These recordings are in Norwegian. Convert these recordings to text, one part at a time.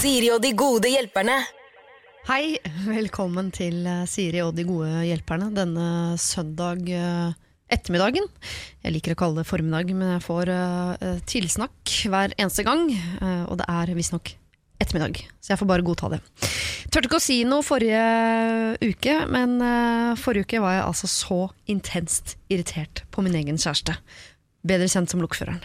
Siri og de gode hjelperne. Hei, velkommen til eh, Siri og de gode hjelperne denne søndag eh, ettermiddagen. Jeg liker å kalle det formiddag, men jeg får eh, tilsnakk hver eneste gang, og det er visstnok ettermiddag, så jeg får bare godta det. Tørte ikke å si noe forrige uke, men forrige uke var jeg altså så intenst irritert på min egen kjæreste. Bedre kjent som lokføreren.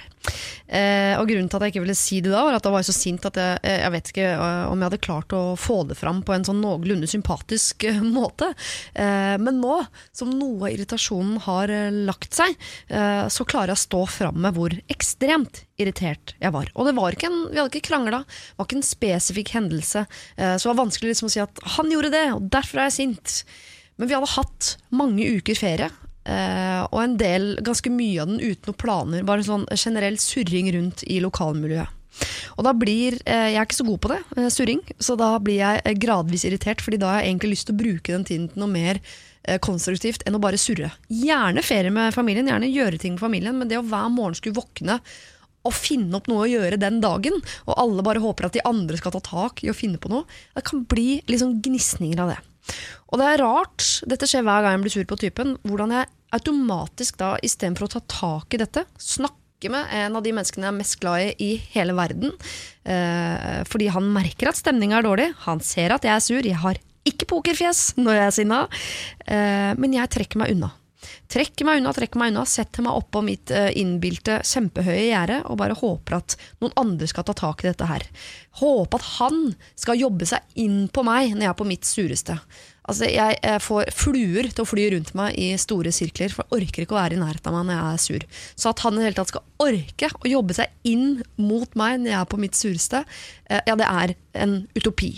Eh, og Grunnen til at jeg ikke ville si det da, var at da var jeg så sint at jeg, jeg vet ikke eh, om jeg hadde klart å få det fram på en sånn noenlunde sympatisk eh, måte. Eh, men nå, som noe av irritasjonen har eh, lagt seg, eh, så klarer jeg å stå fram med hvor ekstremt irritert jeg var. Og det var ikke en, vi hadde ikke krangla, det var ikke en spesifikk hendelse. Eh, så det var vanskelig liksom å si at han gjorde det, og derfor er jeg sint. Men vi hadde hatt mange uker ferie, eh, og en del, ganske mye av den uten noen planer. Bare sånn generell surring rundt i lokalmiljøet. Og da blir, uh, Jeg er ikke så god på det, uh, surring, så da blir jeg gradvis irritert. fordi da har jeg egentlig lyst til å bruke den tiden til noe mer konstruktivt enn å bare surre. Gjerne ferie med familien, gjerne gjøre ting med familien, men det å hver morgen skulle våkne og finne opp noe å gjøre den dagen, og alle bare håper at de andre skal ta tak i å finne på noe, det kan bli liksom gnisninger av det. Og det er rart, dette skjer hver gang jeg blir sur på typen, hvordan jeg automatisk da, istedenfor å ta tak i dette, snakke med en av de menneskene jeg er mest glad i i hele verden, eh, fordi han merker at stemninga er dårlig, han ser at jeg er sur, jeg har ikke pokerfjes når jeg er sinna, eh, men jeg trekker meg unna. Trekker meg unna, trekker meg unna, setter meg oppå mitt eh, innbilte kjempehøye gjerde og bare håper at noen andre skal ta tak i dette her. Håper at han skal jobbe seg inn på meg når jeg er på mitt sureste. Altså, jeg, får fluer til å fly rundt meg i store sirkler, for jeg orker ikke å være i nærheten av meg når jeg er sur. Så at han i det hele tatt skal orke å jobbe seg inn mot meg når jeg er på mitt sureste, eh, ja, det er en utopi.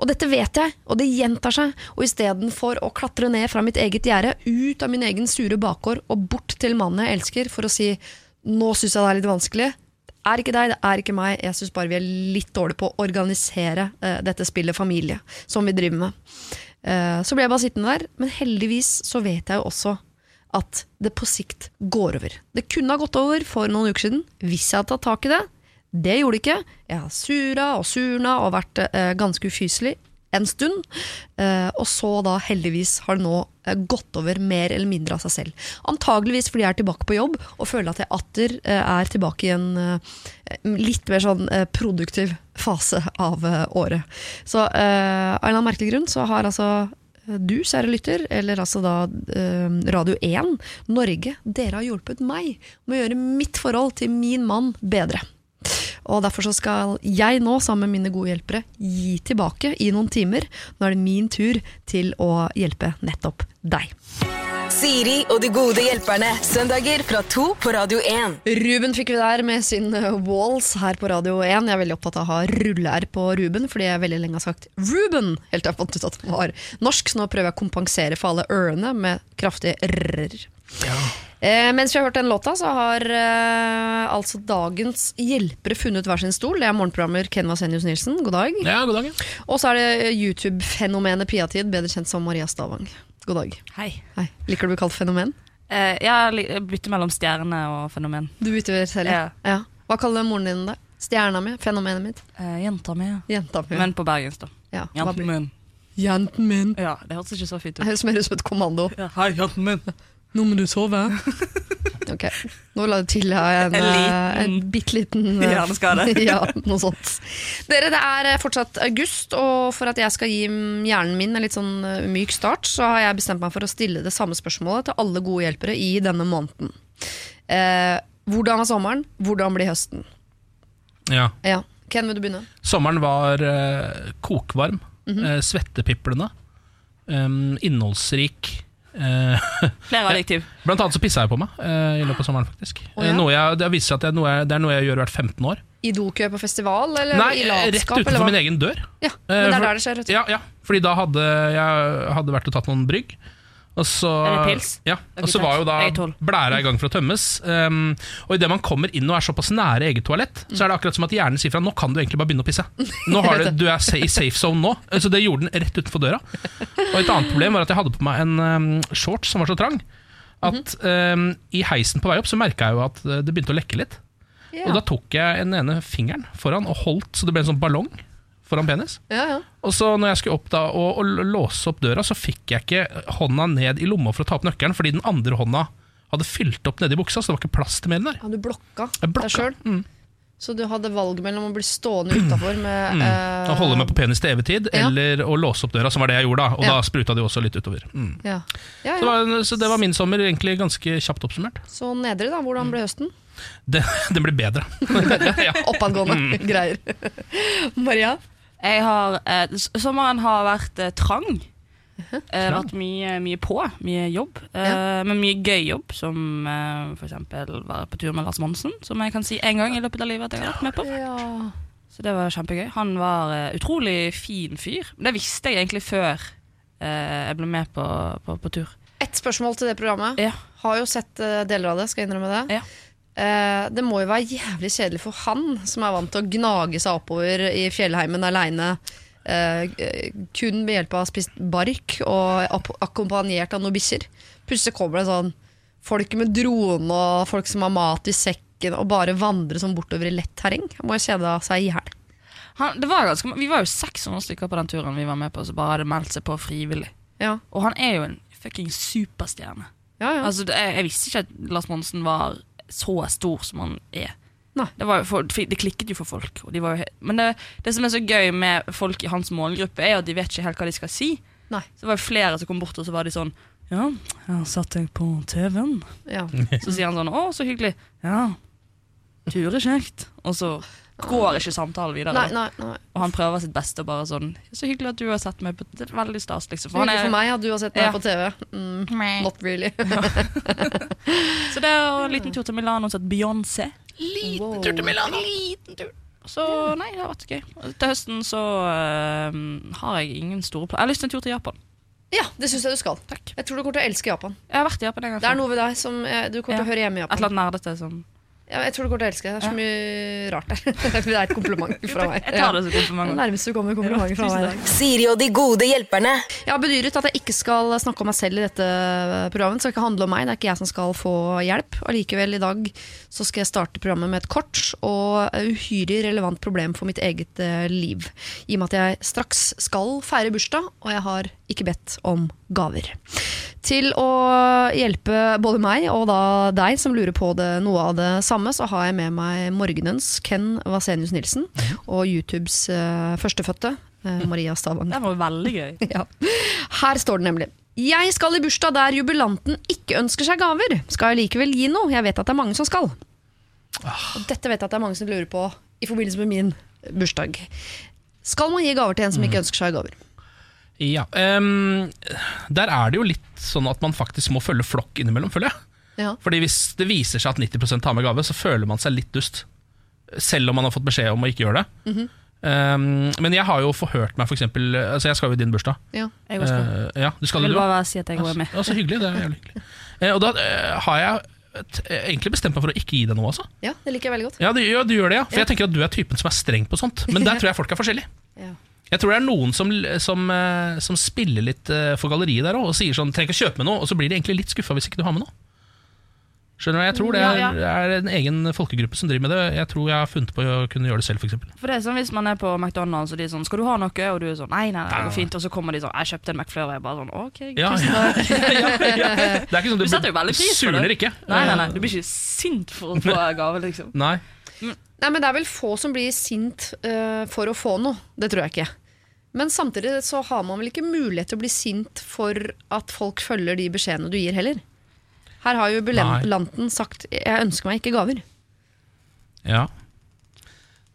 Og dette vet jeg, og det gjentar seg. Og istedenfor å klatre ned fra mitt eget gjerde, ut av min egen sure bakgård og bort til mannen jeg elsker for å si nå syns jeg det er litt vanskelig. Er ikke deg, det er ikke meg. Jeg syns bare vi er litt dårlige på å organisere uh, dette spillet familie som vi driver med. Uh, så ble jeg bare sittende der, men heldigvis så vet jeg jo også at det på sikt går over. Det kunne ha gått over for noen uker siden hvis jeg hadde tatt tak i det. Det gjorde det ikke. Jeg har sura og surna og vært uh, ganske ufyselig en stund. Eh, og så da heldigvis har det nå eh, gått over mer eller mindre av seg selv. Antageligvis fordi jeg er tilbake på jobb og føler at jeg atter eh, er tilbake i en litt mer sånn produktiv fase av året. Så av en eller annen merkelig grunn så har altså du, kjære lytter, eller altså da Radio 1, Norge, dere har hjulpet meg med å gjøre mitt forhold til min mann bedre. Og Derfor så skal jeg nå, sammen med mine gode hjelpere, gi tilbake i noen timer. Nå er det min tur til å hjelpe nettopp deg. Siri og de gode hjelperne. Søndager fra to på Radio 1. Ruben fikk vi der med sin eh, Walls her på Radio 1. Jeg er veldig opptatt av å ha rulle-r på Ruben, fordi jeg veldig lenge har sagt Ruben, helt til jeg fant ut at han var norsk. Så nå prøver jeg å kompensere for alle ørene med kraftige r-er. Eh, mens vi har hørt den låta, så har eh, altså dagens hjelpere funnet hver sin stol. Det er morgenprogrammer Ken Vasenius Nilsen, god dag. Ja, god dag. ja. Og så er det YouTube-fenomenet Piatid, bedre kjent som Maria Stavang. God dag. Hei. Hei. Liker du å bli kalt fenomen? Eh, jeg bytter mellom stjerne og fenomen. Du bytter selv? Ja. ja. Hva kaller moren din da? Stjerna mi? Fenomenet mitt? Eh, jenta mi, ja. Jenta mi? Men på bergensk, da. ja. Jenten min. Jenten min. Ja, det hørtes ikke så fint Det høres mer ut som et kommando. Ja, hei, jenten min. Nå må du sove. ok, nå la du til ja, en, En en, liten- en bitte liten eh, Hjerneskade. ja, noe sånt. Dere, det er eh, fortsatt august, og for at jeg skal gi hjernen min en litt sånn eh, myk start, så har jeg bestemt meg for å stille det samme spørsmålet til alle gode hjelpere i denne måneden. Eh, hvordan er sommeren? Hvordan blir høsten? Ja. Ja, Ken, vil du begynne? Sommeren var eh, kokvarm, Mhm. eh, svettepiplende, innholdsrik. Eh, Flere adjektiv. blant annet så pissa jeg på meg eh, i løpet av sommeren, faktisk. Oh, ja? Eh, noe jeg, det viser seg at det er, noe jeg, det er noe jeg gjør hvert 15 år. I dokø på festival, eller Nei, i rett latskap? Rett utenfor min egen dør. Ja, Eh, men det er der det skjer. Ja, ja, fordi da hadde jeg hadde vært og tatt noen brygg. Og så? Ja, og så var jo da blæra i gang for å tømmes. Um, og idet man kommer inn og er såpass nære eget toalett, så er det akkurat som at hjernen sier fra nå kan du egentlig bare begynne å pisse. Nå har du, du er i safe zone nå. Så det gjorde den rett utenfor døra. Og et annet problem var at jeg hadde på meg en um, shorts som var så trang at um, i heisen på vei opp så merka jeg jo at uh, det begynte å lekke litt. Ja. Og da tok jeg den ene fingeren foran og holdt så det ble en sånn ballong foran penis. Ja, ja. Og så når jeg skulle opp da og, og låse opp døra, så fikk jeg ikke hånda ned i lomma for å ta opp nøkkelen, fordi den andre hånda hadde fylt opp nedi buksa, så det var ikke plass til mer der. ja du blokka, blokka. deg sjøl. Mm. Så du hadde valg mellom å bli stående utafor med eh, Å holde meg på penis til evig tid, Ja. eller å låse opp døra, som var det jeg gjorde da. Og Ja. da spruta det jo også litt utover. Mm. ja. Ja, Så, det var, så det var min sommer, egentlig ganske kjapt oppsummert. Så nedre, da. Hvordan ble høsten? Det, den ble bedre. bedre. Oppadgående Mm. greier. Maria? Jeg har, eh, sommeren har vært eh, trang. Eh, Trang? vært mye, mye på, mye jobb. Eh, Ja. Men mye gøy jobb, som uh, for eksempel være på tur med Lars Monsen, som jeg kan si en gang i løpet av livet at jeg har vært med på. Ja. Så det var kjempegøy. Han var uh, utrolig fin fyr. Det visste jeg egentlig før eh, jeg ble med på, på, på tur. Ett spørsmål til det programmet. Ja. Har jo sett eh, deler av det, skal jeg innrømme det. Ja. Eh, det må jo være jævlig kjedelig for han, som er vant til å gnage seg oppover i fjellheimen aleine. Eh, kun ved hjelp av spist bark og akkompagnert av noen bikkjer. Plutselig kommer det sånn folk med drone og folk som har mat i sekken, og bare vandre sånn bortover i lett terreng. Må jo kjede seg i hjel. Vi var jo 600 stykker på den turen vi var med på, som bare hadde meldt seg på frivillig. Ja. Og han er jo en fucking superstjerne. Ja, ja. Altså, det, jeg, jeg visste ikke at Lars Monsen var så stor som han er. Det, var for, det klikket jo for folk. Jo, men det, det som er så gøy med folk i hans målgruppe, er at de vet ikke helt hva de skal si. Nei. Så det var flere som kom bort, og så var de sånn Ja, jeg har satt deg på TV-en. ja. Så sier han sånn Å, så hyggelig. Ja, Ture kjekt. Og så går ikke samtalen videre. Nei, nei, nei. Og han prøver sitt beste og bare sånn Så hyggelig at du har sett meg på er veldig stas, liksom. For, er, for meg at du har sett meg Ja. på TV. Mm, not really. det er en liten tur til Milano og sett Beyoncé. Wow. Tur til Milano. Liten tur. Så nei, det har vært gøy. Til høsten så uh, har jeg ingen store planer. Jeg har lyst til en tur til Japan. Ja, det syns jeg du skal. Takk. Jeg tror du kommer til å elske Japan. Jeg har vært i Japan en gang Det er noe ved deg som eh, du kommer til Ja. å høre hjemme i Japan. Et eller annet nerdete som Ja, jeg tror du kommer til å elske det. Det er så mye rart der. det er et kompliment fra meg. Jeg tar det som kompliment. Nærmest du kommer kompliment fra meg i dag. Siri og de gode hjelperne. Jeg har bedyret at jeg ikke skal snakke om meg selv i dette programmet. Det skal ikke handle om meg, det er ikke jeg som skal få hjelp. Allikevel, i dag så skal jeg starte programmet med et kort og uhyre relevant problem for mitt eget eh, liv. I og med at jeg straks skal feire bursdag, og jeg har ikke bedt om gaver. Til å hjelpe både meg og da deg som lurer på det, noe av det samme, så har jeg med meg morgenens Ken Vasenius Nilsen og YouTubes uh, førstefødte, uh, Maria Stavang. Det var veldig gøy. Ja. Her står det nemlig Jeg skal i bursdag der jubilanten ikke ønsker seg gaver. Skal jeg likevel gi noe? Jeg vet at det er mange som skal. Og dette vet jeg at det er mange som lurer på i forbindelse med min bursdag. Skal man gi gaver til en som ikke ønsker seg gaver? Ja, um, Der er det jo litt sånn at man faktisk må følge flokk innimellom, føler jeg. Ja. Fordi Hvis det viser seg at 90% tar med gave, så føler man seg litt dust. Selv om man har fått beskjed om å ikke gjøre det. Mm -hmm. um, men jeg har jo forhørt meg, for eksempel Altså Jeg skal jo i din bursdag. Ja. Jeg også skal. Uh, ja, du skal Jeg det, vil du? bare si at jeg også er med. Ja, så hyggelig. Det er jævlig hyggelig. uh, og da uh, har jeg eh, egentlig bestemt meg for å ikke gi deg noe, altså. ja, det liker jeg veldig godt. Ja, du, ja, du gjør det, ja. For Ja. jeg tenker at du er typen som er streng på sånt. Men der tror jeg folk er forskjellige. Ja. Jeg tror det er noen som, som, eh, som spiller litt eh, for galleriet der òg, og sier sånn 'trenger ikke kjøpe med noe', og så blir de egentlig litt skuffa hvis ikke du har med noe. Skjønner du? Jeg tror det er, Ja, er en egen folkegruppe som driver med det. Jeg tror jeg har funnet på å kunne gjøre det selv, f.eks. For det er sånn Hvis man er på McDonald's og de er sånn 'Skal du ha noe?' Og du er sånn 'Nei, nei, det går fint.' Og så kommer de sånn 'Jeg kjøpte en McFlurry.' Og jeg bare sånn 'OK, Ja, ja. ja, ja. Det er ikke sånn Du setter jo veldig pris på det. Du surner ikke. Nei, nei, nei, du blir ikke sint for å få gave, liksom. Nei. Nei, men Det er vel få som blir sint uh, for å få noe. Det tror jeg ikke. Men samtidig så har man vel ikke mulighet til å bli sint for at folk følger de beskjedene du gir, heller. Her har jo jubilanten sagt 'jeg ønsker meg ikke gaver'. Ja.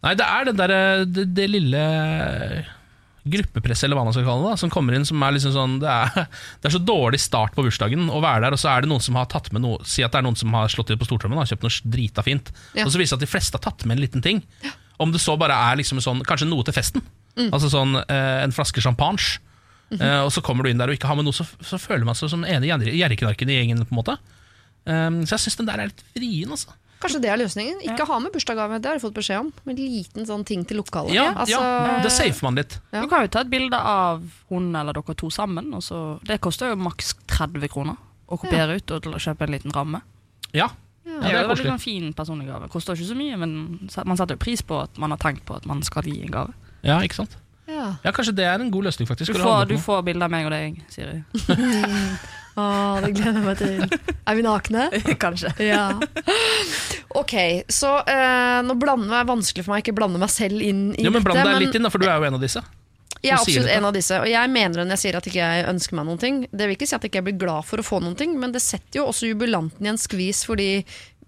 Nei, det er det derre det, det lille gruppepresset, eller hva man skal kalle det, da, som kommer inn som er liksom sånn det er, det er så dårlig start på bursdagen å være der, og så er det noen som har tatt med noe Si at det er noen som har slått til på stortrommen og kjøpt noe drita fint, Ja. og så viser det at de fleste har tatt med en liten ting. Om det så bare er liksom sånn, kanskje noe til festen, altså sånn eh, en flaske champagne, eh, og så kommer du inn der og ikke har med noe, så, så føler man seg som ene gjerriknarken i gjengen, på en måte. Um, så jeg syns den der er litt vrien, altså. Kanskje det er løsningen? Ikke ha med bursdagsgave, det har du fått beskjed om. Men liten sånn ting til lokalet. Ja, Altså, ja, det safer man litt. Ja. Du kan jo ta et bilde av hun eller dere to sammen. Og så, det koster jo maks 30 kroner å kopiere ut og kjøpe en liten ramme. Ja, Det Ja, det er jo veldig sånn fin personlig gave. Koster ikke så mye, men man setter jo pris på at man har tenkt på at man skal gi en gave. Ja, ikke sant? Ja. Ja, Kanskje det er en god løsning, faktisk. Du får, du får bilde av meg og deg, Siri. Å, det gleder jeg meg til. Er vi nakne? Kanskje. Ja. Ok, så eh, nå blander er vanskelig for meg ikke blande meg selv inn i Ja, men Bland dette. deg litt inn, da, for du er jo en av disse. Jeg er absolutt en av disse, og jeg mener det når jeg sier at ikke jeg ønsker meg noen ting. Det vil ikke si at jeg ikke blir glad for å få noen ting, men det setter jo også jubilanten i en skvis, fordi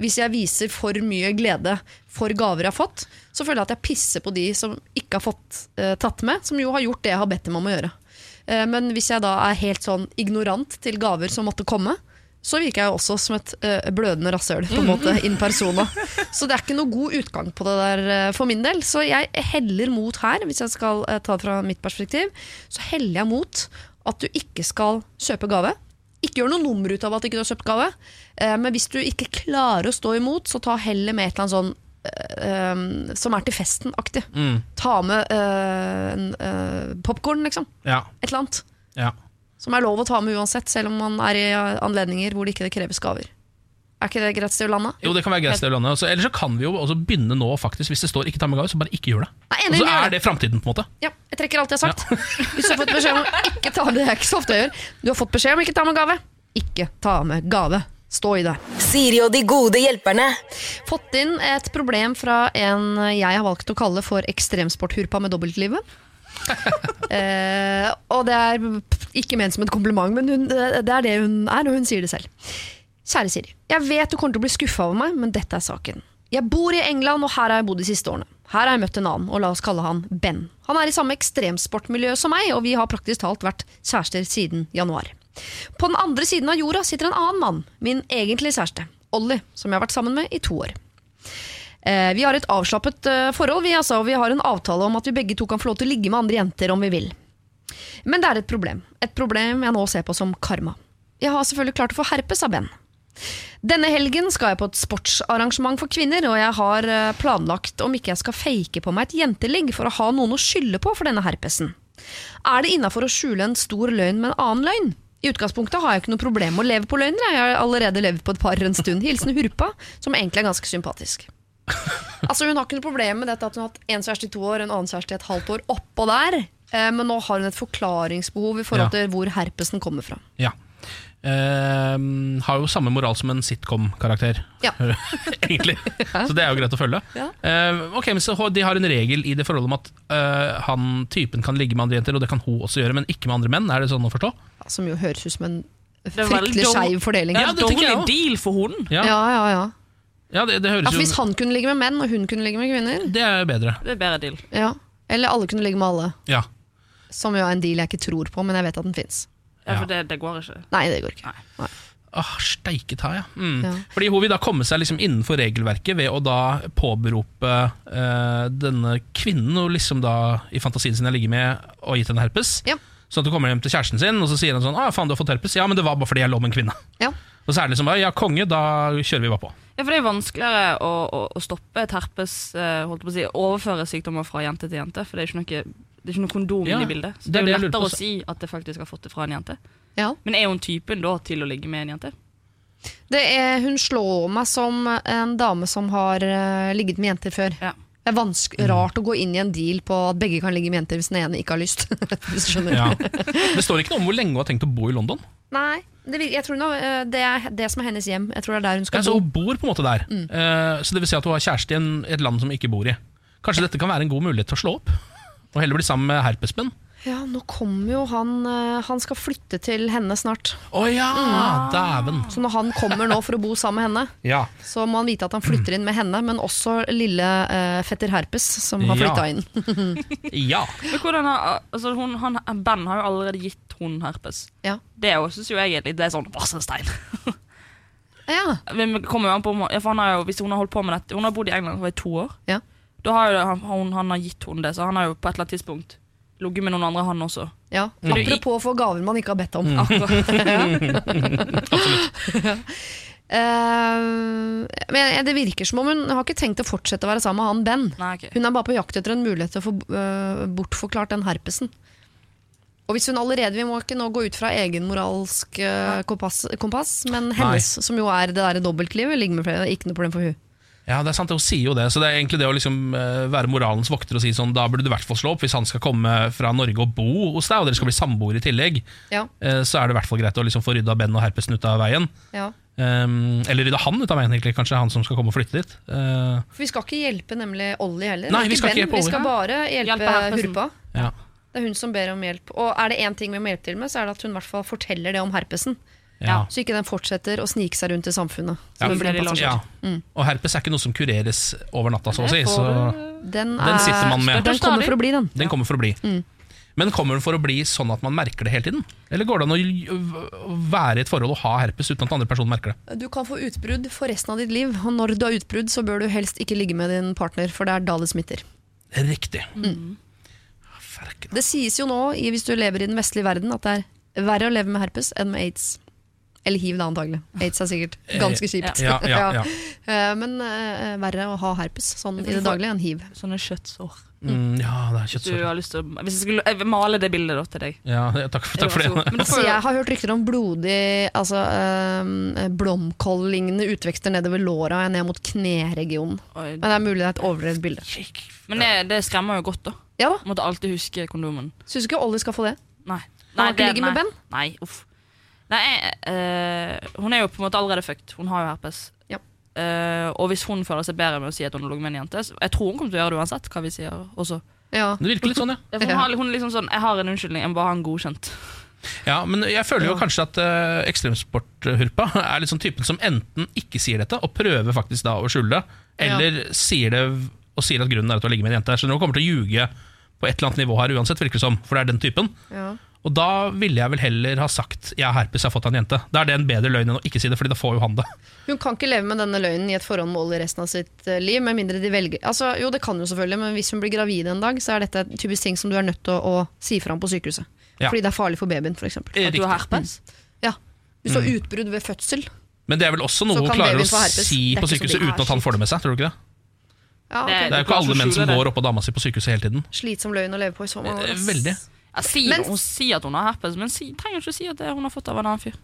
hvis jeg viser for mye glede for gaver jeg har fått, så føler jeg at jeg pisser på de som ikke har fått eh, tatt med, som jo har gjort det jeg har bedt dem om å gjøre. Eh, men hvis jeg da er helt sånn ignorant til gaver som måtte komme, så virker jeg også som et eh, blødende rasshøl, på en måte, in persona. Så det er ikke noe god utgang på det der eh, for min del. Så jeg heller mot her, hvis jeg skal ta det fra mitt perspektiv, så heller jeg mot at du ikke skal kjøpe gave. Ikke gjør noe nummer ut av at du ikke har kjøpt gave, men hvis du ikke klarer å stå imot, så ta heller med et eller annet sånn eh, eh, som er til festen-aktig. Mm. Ta med uh, en uh, popkorn, liksom. Ja, Et eller annet. ja. Som er lov å ta med uansett, selv om man er i eh, anledninger hvor det ikke kreves gaver. Er ikke det greit sted å lande? Jo, det kan være greit sted å lande. Altså, Eller så kan vi jo også begynne nå, faktisk. Hvis det står 'ikke ta med gave', så bare ikke gjør det. Og så er det framtiden, på en måte. Ja, jeg trekker alt jeg har sagt. Hvis du har fått beskjed om ikke ta Det er ikke så ofte jeg gjør. Du har fått beskjed om ikke ta med gave. Ikke ta med gave. Stå i det. Siri og de gode hjelperne. Fått inn et problem fra en jeg har valgt å kalle for ekstremsporthurpa med dobbeltlivet. eh, og det er ikke ment som et kompliment, men hun, det er det hun er, og hun sier det selv. Kjære Siri, jeg vet du kommer til å bli skuffa over meg, men dette er saken. Jeg bor i England, og her har jeg bodd de siste årene. Her har jeg møtt en annen, og la oss kalle han Ben. Han er i samme ekstremsportmiljø som meg, og vi har praktisk talt vært kjærester siden januar. På den andre siden av jorda sitter en annen mann, min egentlige kjæreste, Ollie, som jeg har vært sammen med i to år. Eh, vi har et avslappet eh, forhold, vi, altså, og vi har en avtale om at vi begge to kan få lov til å ligge med andre jenter om vi vil. Men det er et problem. Et problem jeg nå ser på som karma. Jeg har selvfølgelig klart å få herpes av Ben. Denne helgen skal jeg på et sportsarrangement for kvinner, og jeg har eh, planlagt om ikke jeg skal fake på meg et jenteligg for å ha noen å skylde på for denne herpesen. Er det innafor å skjule en stor løgn med en annen løgn? I utgangspunktet har jeg ikke noe problem med å leve på løgner. Jeg har allerede levd på et par en stund. Hilsen Hurpa, som egentlig er ganske sympatisk. Altså Hun har ikke noe problem med dette at hun har hatt en kjæreste i to år, en annen kjæreste i et halvt år oppå der. Eh, men nå har hun et forklaringsbehov i forhold Ja. til hvor herpesen kommer fra. Ja. Uh, har jo samme moral som en sitcom-karakter, Ja. egentlig. Så det er jo greit å følge. Ja. Uh, ok, men så De har en regel i det forholdet om at uh, han typen kan ligge med andre jenter, og det kan hun også gjøre, men ikke med andre menn. Er det sånn å forstå? Som jo høres ut som en er fryktelig skeiv fordeling. Ja, det tenker jeg også. deal for hunden. Ja, ja, ja, ja. ja det, det høres altså, Hvis han kunne ligge med menn, og hun kunne ligge med kvinner Det er bedre. Det er bedre deal. ja. Eller alle kunne ligge med alle. Ja. Som jo er en deal jeg ikke tror på, men jeg vet at den fins. Ja, Ja. for det, det går ikke. Nei, det går ikke. Nei. Åh, steike ta, ja. Mm. Ja. Fordi hun vil da komme seg liksom innenfor regelverket ved å da påberope eh, denne kvinnen hun liksom da i fantasien sin har ligget med og gitt henne herpes. Ja. Sånn at hun kommer hjem til kjæresten sin, og så sier han sånn ah, faen, du har fått herpes. Ja, men det var bare fordi jeg lå med en kvinne. Ja. Og så er det liksom bare ja, konge, da kjører vi bare på. Ja, for Det er vanskeligere å, å, å stoppe et herpes eh, holdt på å si, Overføre sykdommer fra jente til jente. For det er ikke noe, det er ikke noe kondom Ja, i bildet. Så det det er jo jeg lettere å si at det faktisk har fått det fra en jente. Ja. Men er hun typen da til å ligge med en jente? Det er, hun slår meg som en dame som har uh, ligget med jenter før. Ja. Det er Mm. rart å gå inn i en deal på at begge kan ligge med jenter hvis den ene ikke har lyst. hvis du skjønner. Ja. Det står ikke noe om hvor lenge hun har tenkt å bo i London. Nei, det, jeg tror nå, eh, det er det som er hennes hjem. Jeg tror det er der hun Ja, skal så bo. hun bor på en måte der. Eh, så det vil si at hun har kjæreste i en, et land som hun ikke bor i. Kanskje dette kan være en god mulighet til å slå opp? Og heller bli sammen med herpesmenn? Ja, nå kommer jo han eh, Han skal flytte til henne snart. Å ja! Dæven. Så når han kommer nå for å bo sammen med henne, Ja. så må han vite at han flytter inn med henne, men også lille uh, fetter Herpes, som har Ja. inn. ja. Men hvordan har, altså hun, han, Ben har jo allerede gitt hun herpes. Ja. Det syns jo jeg er litt Det er sånn Vassenstein. Ja. På ja, for han har jo, Hvis hun har holdt på med dette Hun har bodd i England i to år. Ja. Da har jo han, han, har gitt hun det, så han har jo på et eller annet tidspunkt ligget med noen andre, han også. ja. Mm. Apropos å få gaver man ikke har bedt om. Akkurat. uh, men det virker som om hun har ikke tenkt å fortsette å være sammen med han Ben. Nei, okay. Hun er bare på jakt etter en mulighet til å få uh, bortforklart den herpesen. Og hvis hun allerede, Vi må ikke nå gå ut fra egen moralsk uh, kompass, kompass, men hennes, som jo er det der dobbeltlivet, ligger med flere, ikke noe problem for hun. Ja, det er sant, Hun sier jo det. Så det er egentlig det å liksom eh, være moralens vokter og si sånn Da burde du i hvert fall slå opp hvis han skal komme fra Norge og bo hos deg, og dere skal bli samboere i tillegg. Ja, eh, Så er det i hvert fall greit å liksom få rydda Ben og herpesen ut av veien. ja. Um, eller rydda han ut av veien, egentlig. Kanskje han som skal komme og flytte dit. Uh, For vi skal ikke hjelpe nemlig Ollie heller. Nei, vi skal ikke Ben, vi skal bare hjelpe, Hjelpe. Hurpa. ja. Det er hun som ber om hjelp. Og er det én ting vi må hjelpe til med, så er det at hun i hvert fall forteller det om herpesen. Ja. Så ikke den fortsetter å snike seg rundt i samfunnet. Ja. Mm. Og herpes er ikke noe som kureres over natta, så å si. Så Den, Den sitter man med. Den kommer for å bli, den. den kommer for å bli. Mm. Men kommer den for å bli sånn at man merker det hele tiden? Eller går det an å å være i et forhold og ha herpes uten at andre personer merker det? Du kan få utbrudd for resten av ditt liv, og når du har utbrudd, så bør du helst ikke ligge med din partner, for det er da det smitter. Riktig. Mm. Det sies jo nå, hvis du lever i den vestlige verden, at det er verre å leve med herpes enn med aids. Eller hiv, da, antagelig. Aids er sikkert ganske kjipt. Ja, ja, ja. Eh, Men uh, verre å ha herpes sånn i det daglige enn hiv. Sånne kjøttsår. Mm, ja, det er Du kjøttsår. har lyst til å, hvis jeg skulle jeg male det bildet da til deg. Ja, takk, for- takk for det. Men Altså, jeg har hørt rykter om blodig altså, eh, blomkål-lignende utvekster nedover låra og ned mot kneregionen. Men det er mulig det er et overdrevet bilde. Men det, det skremmer jo godt, da. Ja da, Måtte alltid huske kondomen. Syns du ikke Ollie skal få det? Nei. Han har ikke det- ligget med. Ben? Nei, uff. Nei, eh, hun er jo på en måte allerede fucked. Hun har jo herpes. Ja. Eh, og hvis hun føler seg bedre med å si at hun har ligget med en jente så Jeg tror hun kommer til å gjøre det uansett hva vi sier også. Ja. Det virker litt sånn, ja. Ja, Hun, har, hun er liksom sånn Jeg har en unnskyldning, jeg må bare ha en godkjent. Ja, men jeg føler jo Ja. kanskje at uh, ekstremsporthurpa er litt sånn typen som enten ikke sier dette, og prøver faktisk da å skjule det, eller sier det og sier at grunnen er at du har ligget med en jente. Så hun kommer til å ljuge på et eller annet nivå her uansett, virker det som, for det er den typen. ja. Og da ville jeg vel heller ha sagt 'jeg har herpes, jeg har fått av en jente'. Da er det en bedre løgn enn å ikke si det, Fordi da får jo han det. Hun kan ikke leve med denne løgnen i et forhold med Ollie resten av sitt eh, liv, med mindre de velger Altså, Jo, det kan jo selvfølgelig, men hvis hun blir gravid en dag, så er dette typisk ting som du er nødt til å, å si fra om på sykehuset. Ja. Fordi det er farlig for babyen, f.eks. At du har herpes. Ja. Hvis du har utbrudd ved fødsel. Men det er vel også noe hun klarer å si på sykehuset uten at han får det med seg. Tror du ikke det? Ja, Det. Det er jo ikke alle menn som går oppå dama si på sykehuset hele tiden. Slitsom løgn å leve på i så mange år. Eh. Veldig. Ja, si, Men- hun sier at hun har herpes, men si, trenger ikke å si at det hun har fått av en annen fyr.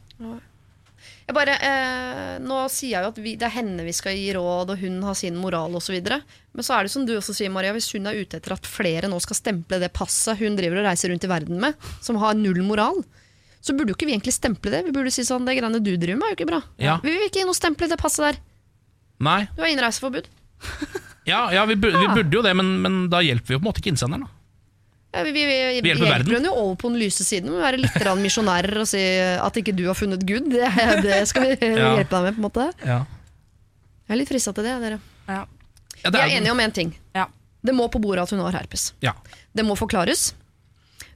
Jeg bare, eh, nå sier jeg jo at vi, det er henne vi skal gi råd, og hun har sin moral osv. Men så er det som du også sier, Maria, hvis hun er ute etter at flere nå skal stemple det passet hun driver og reiser rundt i verden med, som har null moral, så burde jo ikke vi egentlig stemple det. Vi burde si sånn, det greiene du driver med, er jo ikke bra. Ja. Vi vil ikke gi noe stemple i det passet der. Nei. Du har innreiseforbud. Ja, ja vi, burde, vi Ah. burde jo det, men, men da hjelper vi jo på en måte ikke innsenderen. Da. Ja, vi, vi, vi, Vi hjelper verden. henne jo over på den lyse siden. Vi må være litt misjonærer og si at ikke du har funnet Gud. Det, det skal vi Ja. hjelpe deg med. på en måte Ja. Jeg er litt frista til det. dere Ja. Ja, Vi det er enige om én ting. Ja. Det må på bordet at hun har herpes. Ja. Det må forklares.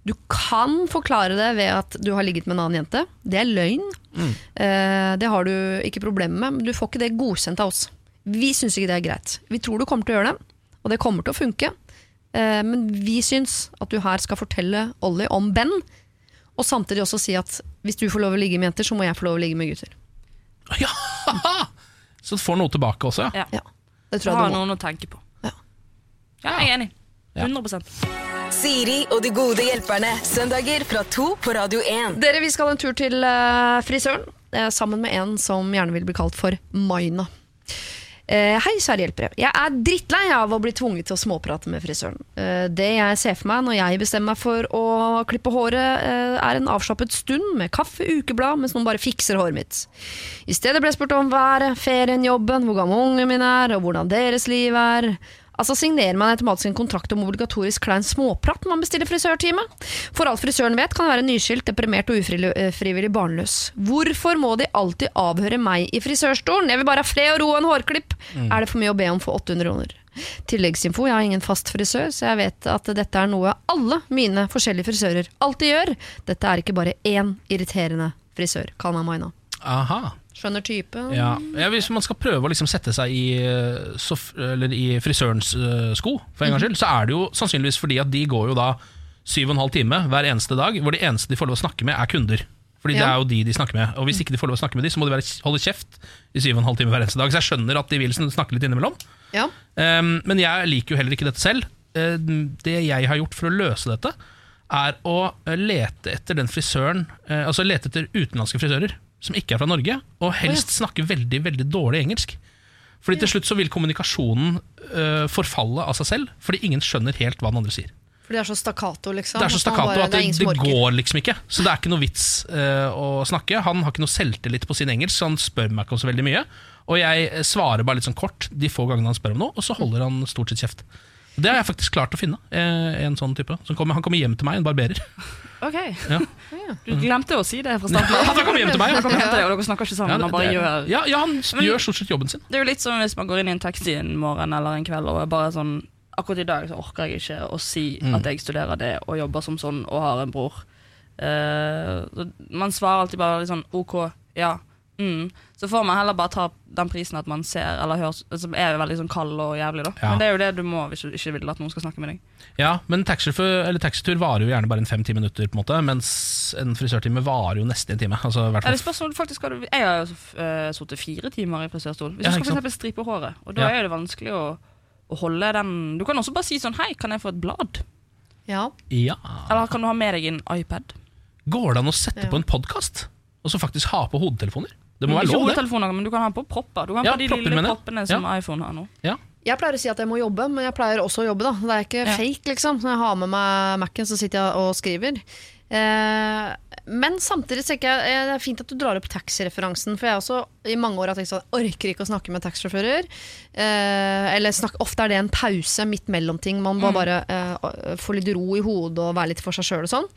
Du kan forklare det ved at du har ligget med en annen jente. Det er løgn. Mm. Eh, det har du ikke problemer med, men du får ikke det godkjent av oss. Vi syns ikke det er greit. Vi tror du kommer til å gjøre det, og det kommer til å funke. Eh, men vi syns at du her skal fortelle Ollie om Ben, og samtidig også si at hvis du får lov å ligge med jenter, så må jeg få lov å ligge med gutter. ja. Så du får noe tilbake også, ja. Ja. Det tror har jeg du må. noen å tenke på. Ja. Ja, jeg er enig. 100 Siri og de gode hjelperne. Søndager fra to på Radio 1. Dere, vi skal en tur til eh, frisøren, eh, sammen med en som gjerne vil bli kalt for Maina. Eh, hei, kjære hjelpere. Jeg er drittlei av å bli tvunget til å småprate med frisøren. Eh, det jeg ser for meg når jeg bestemmer meg for å klippe håret, eh, er en avslappet stund med kaffe, ukeblad, mens noen bare fikser håret mitt. I stedet ble jeg spurt om været, ferien, jobben, hvor gammel ungen min er, og hvordan deres liv er. Altså signerer man automatisk en kontrakt om obligatorisk klein småprat når man bestiller frisørtime. For alt frisøren vet, kan det være nyskilt, deprimert og ufrivillig barnløs. Hvorfor må de alltid avhøre meg i frisørstolen? Jeg vil bare ha fred og ro og en hårklipp. Er det for mye å be om for 800 kroner? Tilleggsinfo, jeg har ingen fast frisør, så jeg vet at dette er noe alle mine forskjellige frisører alltid gjør. Dette er ikke bare én irriterende frisør. Kall meg Maina. Aha. Skjønner typen. Ja. ja, Hvis man skal prøve å liksom sette seg i, eh, sof eller i frisørens uh, sko, for en gangs skyld, så er det jo sannsynligvis fordi at de går jo da syv og en halv time hver eneste dag, hvor de eneste de får lov å snakke med, er kunder. Fordi det er jo de de snakker med. Og hvis ikke de får lov å snakke med de, så må de være, holde kjeft i syv og en halv time hver eneste dag. Så jeg skjønner at de vil snakke litt innimellom. Ja. Um, men jeg liker jo heller ikke dette selv. Uh, det jeg har gjort for å løse dette, er å uh, lete etter den frisøren uh, Altså lete etter utenlandske frisører som ikke er fra Norge, og helst snakke veldig veldig dårlig engelsk. Fordi til slutt så vil kommunikasjonen uh, forfalle av seg selv, fordi ingen skjønner helt hva den andre sier. For det er så stakkato, liksom. Det er så stakkato bare- at det, det går liksom ikke. Så det er ikke noe vits uh, å snakke. Han har ikke noe selvtillit på sin engelsk, så han spør meg ikke om så veldig mye. Og jeg eh, svarer bare litt sånn kort de få gangene han spør om noe, og så holder han stort sett kjeft. Det har jeg faktisk klart å finne. eh, En sånn type som kom, Han kommer hjem til meg, en barberer. Ok, Ja. Du glemte å si det fra starten. Han kommer hjem til meg. Han kommer hjem til deg, og dere snakker ikke Ja, sammen. det, man bare gjør ja, ja, han Men- gjør stort sett jobben sin. Det er jo litt som hvis man går inn i en taxi en morgen eller en kveld og er bare sånn Akkurat i dag så orker jeg ikke å si Mm. at jeg studerer det og jobber som sånn og har en bror. Uh, man svarer alltid bare litt sånn OK, ja. Mm. Så får man heller bare ta den prisen at man ser eller hører Som er veldig sånn kald og jævlig, da. Ja. Men det er jo det du må hvis du ikke vil at noen skal snakke med deg. Ja, men taxitur varer jo gjerne bare en fem-ti minutter, på en måte mens en frisørtime varer jo nesten en time. Altså, i hvert Ja, fall det spørs om faktisk skal Jeg har jo uh, sittet fire timer i frisørstol. Hvis Ja, du skal for stripe håret, og da Ja. er det vanskelig å, å holde den Du kan også bare si sånn Hei, kan jeg få et blad? Ja. Ja. Eller kan du ha med deg en iPad? Går det an å sette Ja. på en podkast, og så faktisk ha på hodetelefoner? Det må være lov, det. hodetelefoner, men du kan ha på propper. Du kan Ja, ha på de lille mener proppene som iPhone har nå. Jeg pleier å si at jeg må jobbe, men jeg pleier også å jobbe. da Det er ikke Ja. fake, liksom. Når jeg har med meg Mac-en, så sitter jeg og skriver. Eh, men samtidig tenker jeg eh, det er fint at du drar opp taxireferansen. For jeg har også i mange år har tenkt sånn orker ikke å snakke med taxisjåfører. Eh, eller snakk, ofte er det en pause midt mellom ting. Man må bare eh, få litt ro i hodet og være litt for seg sjøl og sånn.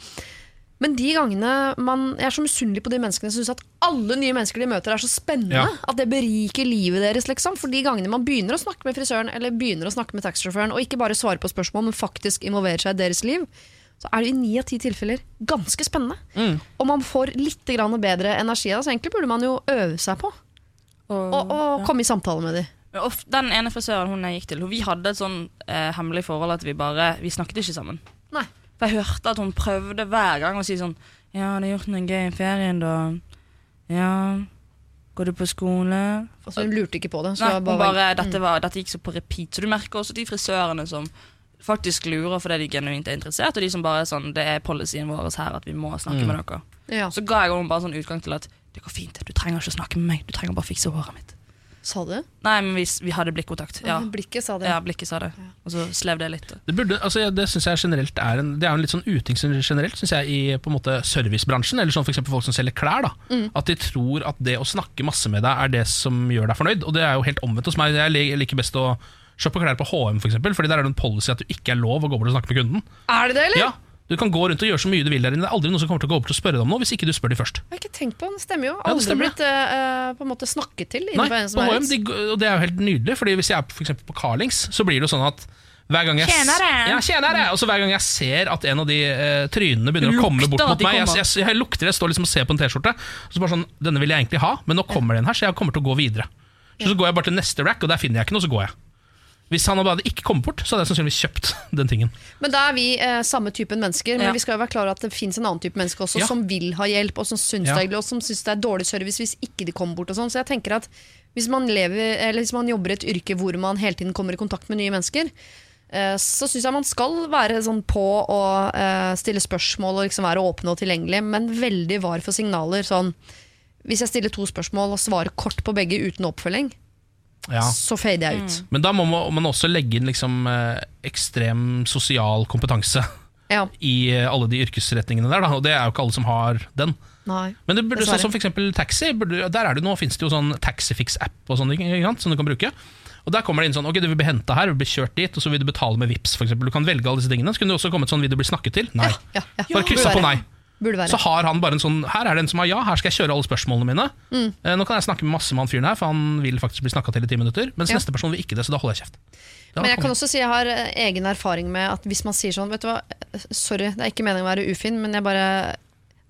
Men de gangene man Jeg er så misunnelig på de menneskene som syns at alle nye mennesker de møter, er så spennende. Ja. At det beriker livet deres. liksom For de gangene man begynner å snakke med frisøren eller begynner å snakke med taxisjåføren, og ikke bare svarer på spørsmål, men faktisk involverer seg i deres liv, så er det i ni av ti tilfeller ganske spennende. Mm. Og man får litt grann bedre energi av det. Så egentlig burde man jo øve seg på å komme i samtale med dem. Den ene frisøren hun jeg gikk til, vi hadde et sånn eh, hemmelig forhold at vi bare Vi snakket ikke sammen. For jeg hørte at hun prøvde hver gang å si sånn Ja, har du gjort noe gøy i ferien, da? Ja. Går du på skole? Altså, hun lurte ikke på det. Så Nei, bare, bare, Mm. dette, var, dette gikk så på repeat. Så du merker også de frisørene som faktisk lurer fordi de genuint er interessert, og de som bare er sånn Det er policyen vår her at vi må snakke Mm. med dere. ja. Så ga jeg henne bare sånn utgang til at det går fint, du trenger ikke å snakke med meg, du trenger bare å fikse håret mitt. Sa du det? Nei, men vi, vi hadde blikkontakt. Ja. Blikket sa det. ja, blikket sa det. Og så slev det litt. Det, burde, altså, det synes jeg generelt er en, Det er en litt sånn uting generelt synes jeg, i på en måte servicebransjen. Eller sånn eksempel folk som selger klær. Da, Mm. At de tror at det å snakke masse med deg er det som gjør deg fornøyd. Og det er jo helt omvendt hos meg. Jeg liker best å shoppe klær på HM, for eksempel, Fordi der er det en policy at du ikke er lov å gå bort og snakke med kunden. Er det det, eller? Ja, Du kan gå rundt og gjøre så mye du vil der inne. Det er aldri noen som kommer til å gå opp til å spørre deg om noe hvis ikke du spør de først. Jeg har ikke tenkt på det. Stemmer jo. Ja, det Aldri stemmer, blitt uh, på en måte snakket til Nei, på HM, de, og det er jo helt nydelig, Fordi hvis jeg er for eksempel på Carlings, så blir det jo sånn at hver gang jeg, Tjenere! Ja, tjenere! Og så hver gang jeg ser at en av de uh, trynene begynner Lukter, å komme bort mot meg jeg, jeg, jeg lukter det, jeg står liksom og ser på en T-skjorte. Og så bare sånn, Denne vil jeg egentlig ha, men nå kommer det en her, så jeg kommer til å gå videre. Så, så går jeg bare til neste rack, og der finner jeg ikke noe, så går jeg. Hvis han hadde ikke kommet bort, så hadde jeg sannsynligvis kjøpt den tingen. Men da er vi eh, samme typen mennesker, men Ja. vi skal jo være klar over at det fins en annen type mennesker også Ja. som vil ha hjelp, og som syns Ja. det og som syns det er dårlig service hvis ikke de kommer bort. og sånn. Så jeg tenker at hvis man, lever, eller hvis man jobber i et yrke hvor man hele tiden kommer i kontakt med nye mennesker, eh, så syns jeg man skal være sånn på og eh, stille spørsmål og liksom være åpne og tilgjengelig, men veldig var for signaler. sånn hvis jeg stiller to spørsmål og svarer kort på begge uten oppfølging, Ja. så fader jeg ut. Men da må man man også legge inn liksom eh, ekstrem sosial kompetanse Ja, i eh, alle de yrkesretningene der, da. og det er jo ikke alle som har den. nei. Men det burde sånn som for eksempel taxi burde, Der er det Nå finnes det jo sånn Taxifix-app og sånne sant, som du kan bruke. Og Der kommer det inn sånn Ok, du vil bli henta her, du blir kjørt dit, og så vil du betale med Vips for eksempel. Du kan velge alle disse tingene. Så kunne det også kommet sånn Vil du bli snakket til? Nei. Ja, ja. Bare kryssa på nei. Så har han bare en sånn Her er det en som har ja, her skal jeg kjøre alle spørsmålene mine. Mm. Eh, Nå kan jeg snakke med masse med han fyren her, for han vil faktisk bli snakka til i ti minutter. Mens Ja. neste person vil ikke det, så da holder jeg kjeft. Da Men jeg kan også si jeg har eh, egen erfaring med at hvis man sier sånn Vet du hva, sorry, det er ikke meningen å være ufin, men jeg bare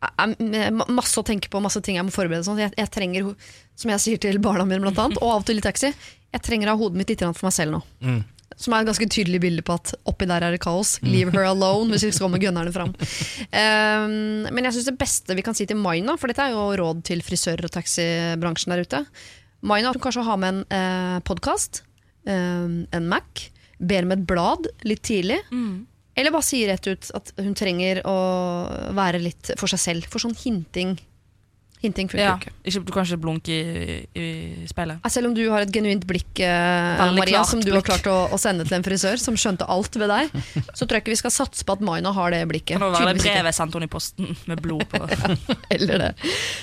er masse å tenke på, masse ting jeg må forberede. Sånn. Jeg, jeg trenger, som jeg sier til barna mine, blant annet, og av og til i taxi, jeg trenger å ha hodet mitt litt for meg selv nå. Mm. Som er et ganske tydelig bilde på at oppi der er det kaos. Leave her alone, hvis vi skal komme gunnerne fram. Um, men jeg syns det beste vi kan si til Maina, for dette er jo råd til frisører og taxibransjen der ute Maina kan kanskje ha med en eh, podkast, en Mac, ber med et blad litt tidlig. Eller bare sier rett ut at hun trenger å være litt for seg selv. For sånn hinting Hinting funker Ja, ikke. ikke, du kan ikke blunke i, i speilet. Selv om du har et genuint blikk, eh, Maria, som du har klart å, å sende til en frisør som skjønte alt ved deg, så tror jeg ikke vi skal satse på at Maina har det blikket. Kan det være det brevet jeg sendte henne i posten med blod på? Eller det.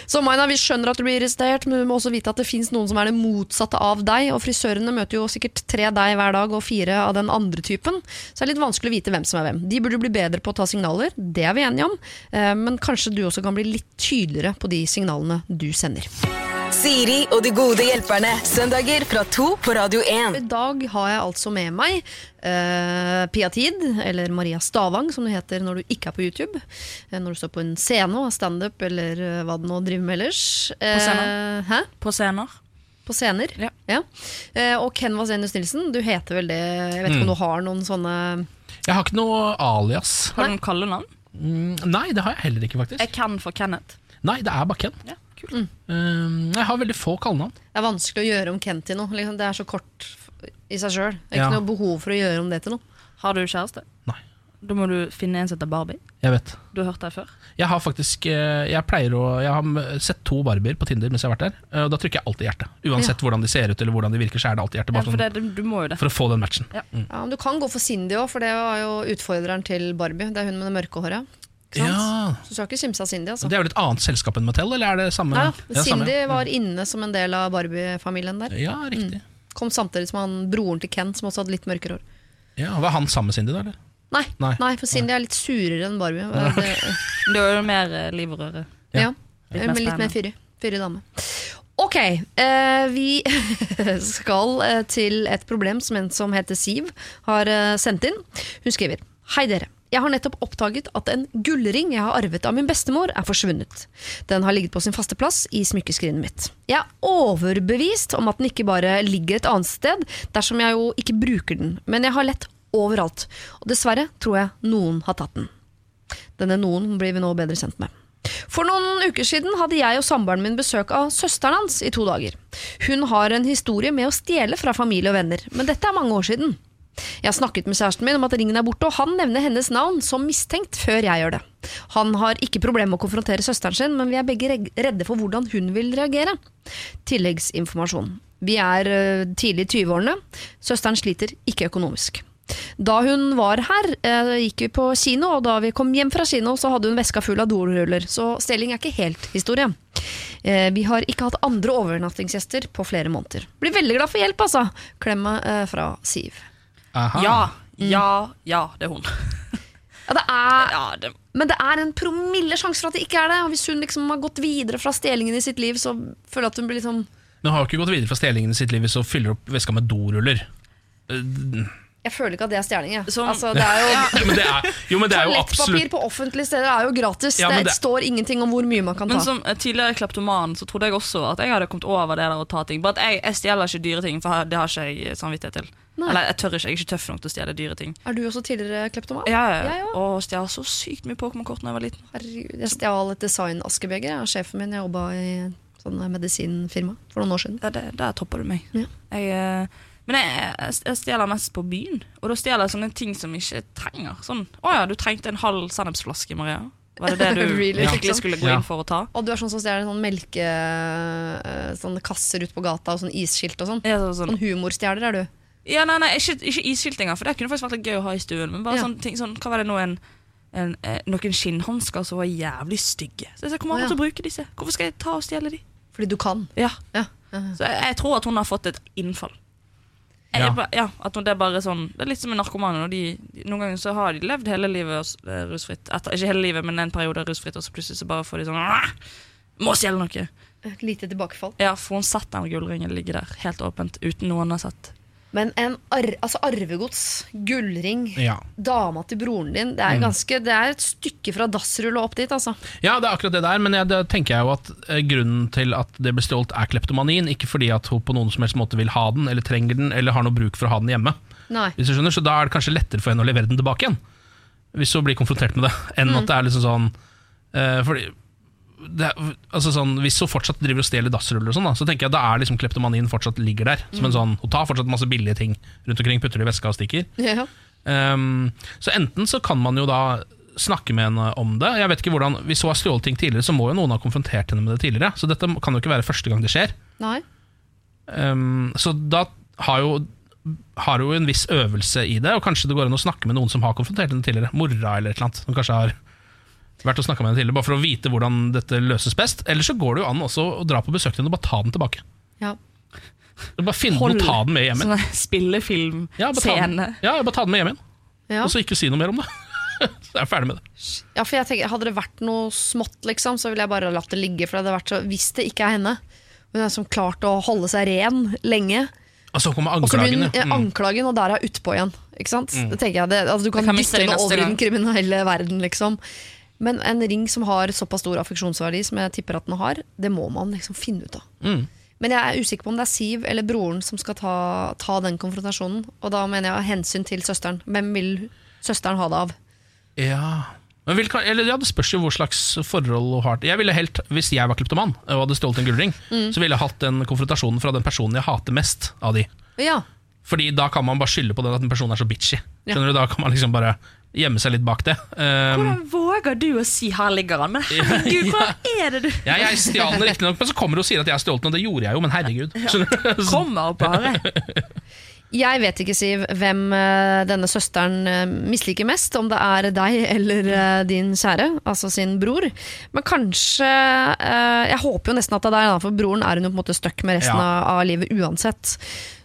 Så Maina, vi skjønner at du blir irritert, men du må også vite at det fins noen som er det motsatte av deg. Og frisørene møter jo sikkert tre deg hver dag og fire av den andre typen. Så det er litt vanskelig å vite hvem som er hvem. De burde bli bedre på å ta signaler, det er vi enige om. Eh, Men kanskje du også kan bli litt tydeligere på de signalene du sender. Siri og de gode hjelperne. Søndager fra to på Radio 1. I dag har jeg altså med meg uh, Pia Tid, eller Maria Stavang, som du heter når du ikke er på YouTube. Eh, når du står på en scene og har standup, eller uh, hva du nå driver med ellers. Eh, scenen. Hæ? På scener. På scener? Ja. Eh, og Ken Vasenius Nilsen, du heter vel det Jeg vet ikke om du har noen sånne Jeg har ikke noe alias. Har du noen kallenavn? Mm, nei, det har jeg heller ikke, faktisk. Jeg kan for Kenneth. Nei, det er bare Ken. Ja, kult. Um, jeg har veldig få kallenavn. Det er vanskelig å gjøre om Ken til noe. Liksom, det er så kort i seg sjøl. Ikke Ja. noe behov for å gjøre om det til noe. Har du kjæreste? Nei. Da må du finne en som heter Barbie. Jeg vet. Du har hørt det før? Jeg har faktisk eh, Jeg pleier å Jeg har sett to barbier på Tinder mens jeg har vært der. eh, Og da trykker jeg alltid hjerte. Uansett hvordan de ser ut eller hvordan de virker, så er det alltid hjerte. Ja, for sånn, det, du må jo det. for å få den matchen. Ja. Mm. Ja, men Du kan gå for Cindy òg, for det var jo utfordreren til Barbie. Det er hun med det mørke håret. Ja, Så du skal ikke kimse av Cindy. altså Det er vel et annet selskap enn Mattel, eller er det samme? Ja, Ja, Cindy ja. var inne som en del av Barbie-familien der. Ja, riktig. Kom samtidig som han, broren til Ken, som også hadde litt mørkere hår. Ja, Var han sammen med Cindy, da? eller? Nei, Nei. nei. for Cindy er litt surere enn Barbie. Det, Du er jo mer eh, liv og røre. ja. Ja. Litt mer litt mer fyrig. Fyrig dame. Ok, eh, vi skal eh, til et problem som en som heter Siv har eh, sendt inn. Hun skriver Hei dere. Jeg har nettopp oppdaget at en gullring jeg har arvet av min bestemor, er forsvunnet. Den har ligget på sin faste plass i smykkeskrinet mitt. Jeg er overbevist om at den ikke bare ligger et annet sted, dersom jeg jo ikke bruker den, men jeg har lett overalt. Og dessverre tror jeg noen har tatt den. Denne noen blir vi nå bedre kjent med. For noen uker siden hadde jeg og samboeren min besøk av søsteren hans i to dager. Hun har en historie med å stjele fra familie og venner, men dette er mange år siden. Jeg har snakket med kjæresten min om at ringen er borte, og han nevner hennes navn som mistenkt før jeg gjør det. Han har ikke problemer med å konfrontere søsteren sin, men vi er begge redde for hvordan hun vil reagere. Tilleggsinformasjon. Vi er eh, tidlig i 20-årene. Søsteren sliter ikke økonomisk. Da hun var her, eh, gikk vi på kino, og da vi kom hjem fra kino, så hadde hun veska full av doruller, så Stelling er ikke helt historie. Eh, vi har ikke hatt andre overnattingsgjester på flere måneder. Blir veldig glad for hjelp, altså. Klemme fra Siv. Aha. Ja, ja, ja, det er hun. Ja, det er, Ja, det, men det er en promille sjanse for at det ikke er det. Og hvis hun liksom har gått videre fra stjelingen i sitt liv, så føler jeg at hun blir liksom Men hun har jo ikke gått videre fra stjelingen i sitt liv hvis hun fyller opp veska med doruller. Eh, Jeg føler ikke at det er stjeling. jeg. Som- Altså, det er jo ja. men det er, jo, men det er jo Toalettpapir absolutt på offentlige steder er jo gratis. Ja, det, det- står ingenting om hvor mye man kan ta. men som tidligere kleptoman så trodde jeg også at jeg hadde kommet over det der å ta ting. Bare at jeg, jeg stjeler ikke dyre ting, for det har ikke jeg samvittighet til. Nei. Eller jeg tør ikke, jeg er ikke tøff nok til å stjele dyre ting. Er du også tidligere kleptoman? Ja, ja. òg. Og stjal så sykt mye Pokémon-kort da jeg var liten. Herregud, jeg stjal et design-askebeger av sjefen min. Jeg jobba i sånn medisinfirma for noen år siden. Ja, det, der topper du meg. Ja. Jeg, eh, men jeg, jeg, stjeler mest på byen, og da stjeler jeg sånne ting som jeg ikke trenger. Sånn, å ja, du trengte en halv sennepsflaske, Maria. Var det det du Really, virkelig liksom? skulle gå inn for å ta? Og du er sånn som stjeler sånn melke... eh, Sånne kasser ut på gata og sånn isskilt og sånn. Ja, sånn, Sånn humorstjeler er du. Ja nei, nei, ikke, ikke isskilt engang, for det kunne faktisk vært litt gøy å ha i stuen. Men bare Ja. sånne ting, sånn, hva var det nå, en, en, eh, noen skinnhansker som var jævlig stygge. Så jeg sa, kommer Å, ja. aldri til å bruke disse. Hvorfor skal jeg ta og stjele de? Fordi du kan. Ja, Ja. Så jeg, jeg tror at hun har fått et innfall. Jeg, Ja. ja. ja, at hun, det er bare sånn Det er litt som en narkomane. Når De, de, noen ganger så har de levd hele livet eh, rusfritt. Etter, ikke hele livet, men en periode rusfritt, og så plutselig så bare får de sånn «Åh, Må stjele noe! Et lite tilbakefall. Ja, for hun satt den gullringen ligge der helt åpent uten noen har sett. Men en ar altså arvegods, gullring, Ja. dama til broren din, det er, ganske, det er et stykke fra dassrull og opp dit, altså. Ja, det er akkurat det der, men jeg, det tenker jeg jo at eh, grunnen til at det ble stjålet er kleptomanien, ikke fordi at hun på noen som helst måte vil ha den, eller trenger den, eller har noe bruk for å ha den hjemme. Nei. Hvis du skjønner, Så da er det kanskje lettere for henne å levere den tilbake igjen, hvis hun blir konfrontert med det, enn at det er liksom sånn uh, fordi det, altså sånn, Hvis hun fortsatt driver og stjeler dassruller, og sånn, da, så tenker jeg da er liksom kleptomanien fortsatt ligger der. Som en sånn, Hun tar fortsatt masse billige ting rundt omkring, putter det i veska og stikker. Ja. Um, så enten så kan man jo da snakke med henne om det. Jeg vet ikke hvordan, Hvis hun har stjålet ting tidligere, så må jo noen ha konfrontert henne med det tidligere. Så dette kan jo ikke være første gang det skjer. Um, så da har jo har jo en viss øvelse i det, og kanskje det går an å snakke med noen som har konfrontert henne tidligere. Mora eller et eller annet. Som kanskje har vært og snakka med henne tidligere, bare for å vite hvordan dette løses best. Eller så går det jo an også å dra på besøk til henne og bare ta den tilbake. Ja. Bare finne den og ta den med hjem igjen. film, Ja, bare ta den, spillefilmscene. ja, bare ta den med hjem igjen. Ja. Og så ikke si noe mer om det. så er ferdig med det. ja, for jeg tenker, Hadde det vært noe smått, liksom, så ville jeg bare latt det ligge. For det hadde vært så, Hvis det ikke er henne, hun er som klart å holde seg ren lenge, Og så kommer og anklagen. eh, Mm. anklagen, og der er utpå igjen. Ikke sant? Det tenker jeg, det, altså, Du kan, kan dytte henne over i den kriminelle verden, liksom. Men en ring som har såpass stor affeksjonsverdi som jeg tipper at den har, det må man liksom finne ut av. Mm. Men jeg er usikker på om det er Siv eller broren som skal ta, ta den konfrontasjonen. Og da mener jeg av hensyn til søsteren. Hvem vil søsteren ha det av? Ja. Men vil, eller, ja, Det spørs jo hvor slags forhold hun har. Jeg ville helt, Hvis jeg var kleptoman og hadde stjålet en gullring, Mm. så ville jeg hatt den konfrontasjonen fra den personen jeg hater mest av de. Ja, Fordi da kan man bare skylde på den at den personen er så bitchy. Ja. Skjønner du, Da kan man liksom bare gjemme seg litt bak det. Um, Hvordan våger du å si 'her ligger han'? Men herregud, hvordan er det du ja, jeg stjal den riktignok, men så kommer du og sier at jeg har stjålet den, og det gjorde jeg jo, men herregud. Ja. kommer bare? Jeg vet ikke, Siv, hvem eh, denne søsteren eh, misliker mest. Om det er deg eller eh, din kjære, altså sin bror. Men kanskje eh, Jeg håper jo nesten at det er deg, for broren er hun jo på en måte stuck med resten Ja. av, av livet uansett.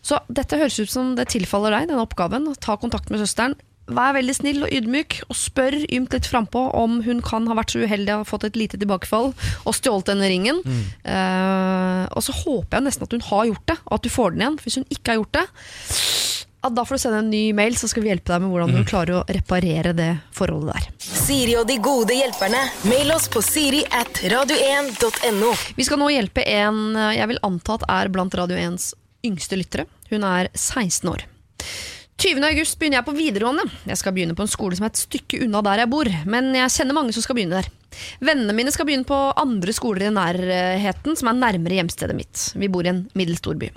Så dette høres ut som det tilfaller deg, denne oppgaven. Ta kontakt med søsteren. Vær veldig snill og ydmyk, og spør ymt litt frampå om hun kan ha vært så uheldig og fått et lite tilbakefall og stjålet denne ringen. Eh, og så håper jeg nesten at hun har gjort det, og at du får den igjen. For hvis hun ikke har gjort det, da får du sende en ny mail, så skal vi hjelpe deg med hvordan du klarer å reparere det forholdet der. Siri og de gode hjelperne. Mail oss på siri at radio1.no. Vi skal nå hjelpe en eh, jeg vil anta at er blant Radio 1s yngste lyttere. Hun er 16 år. 20. august begynner jeg på videregående. Jeg skal begynne på en skole som er et stykke unna der jeg bor, men jeg kjenner mange som skal begynne der. Vennene mine skal begynne på andre skoler i nærheten, som er nærmere hjemstedet mitt. Vi bor i en middelstor by.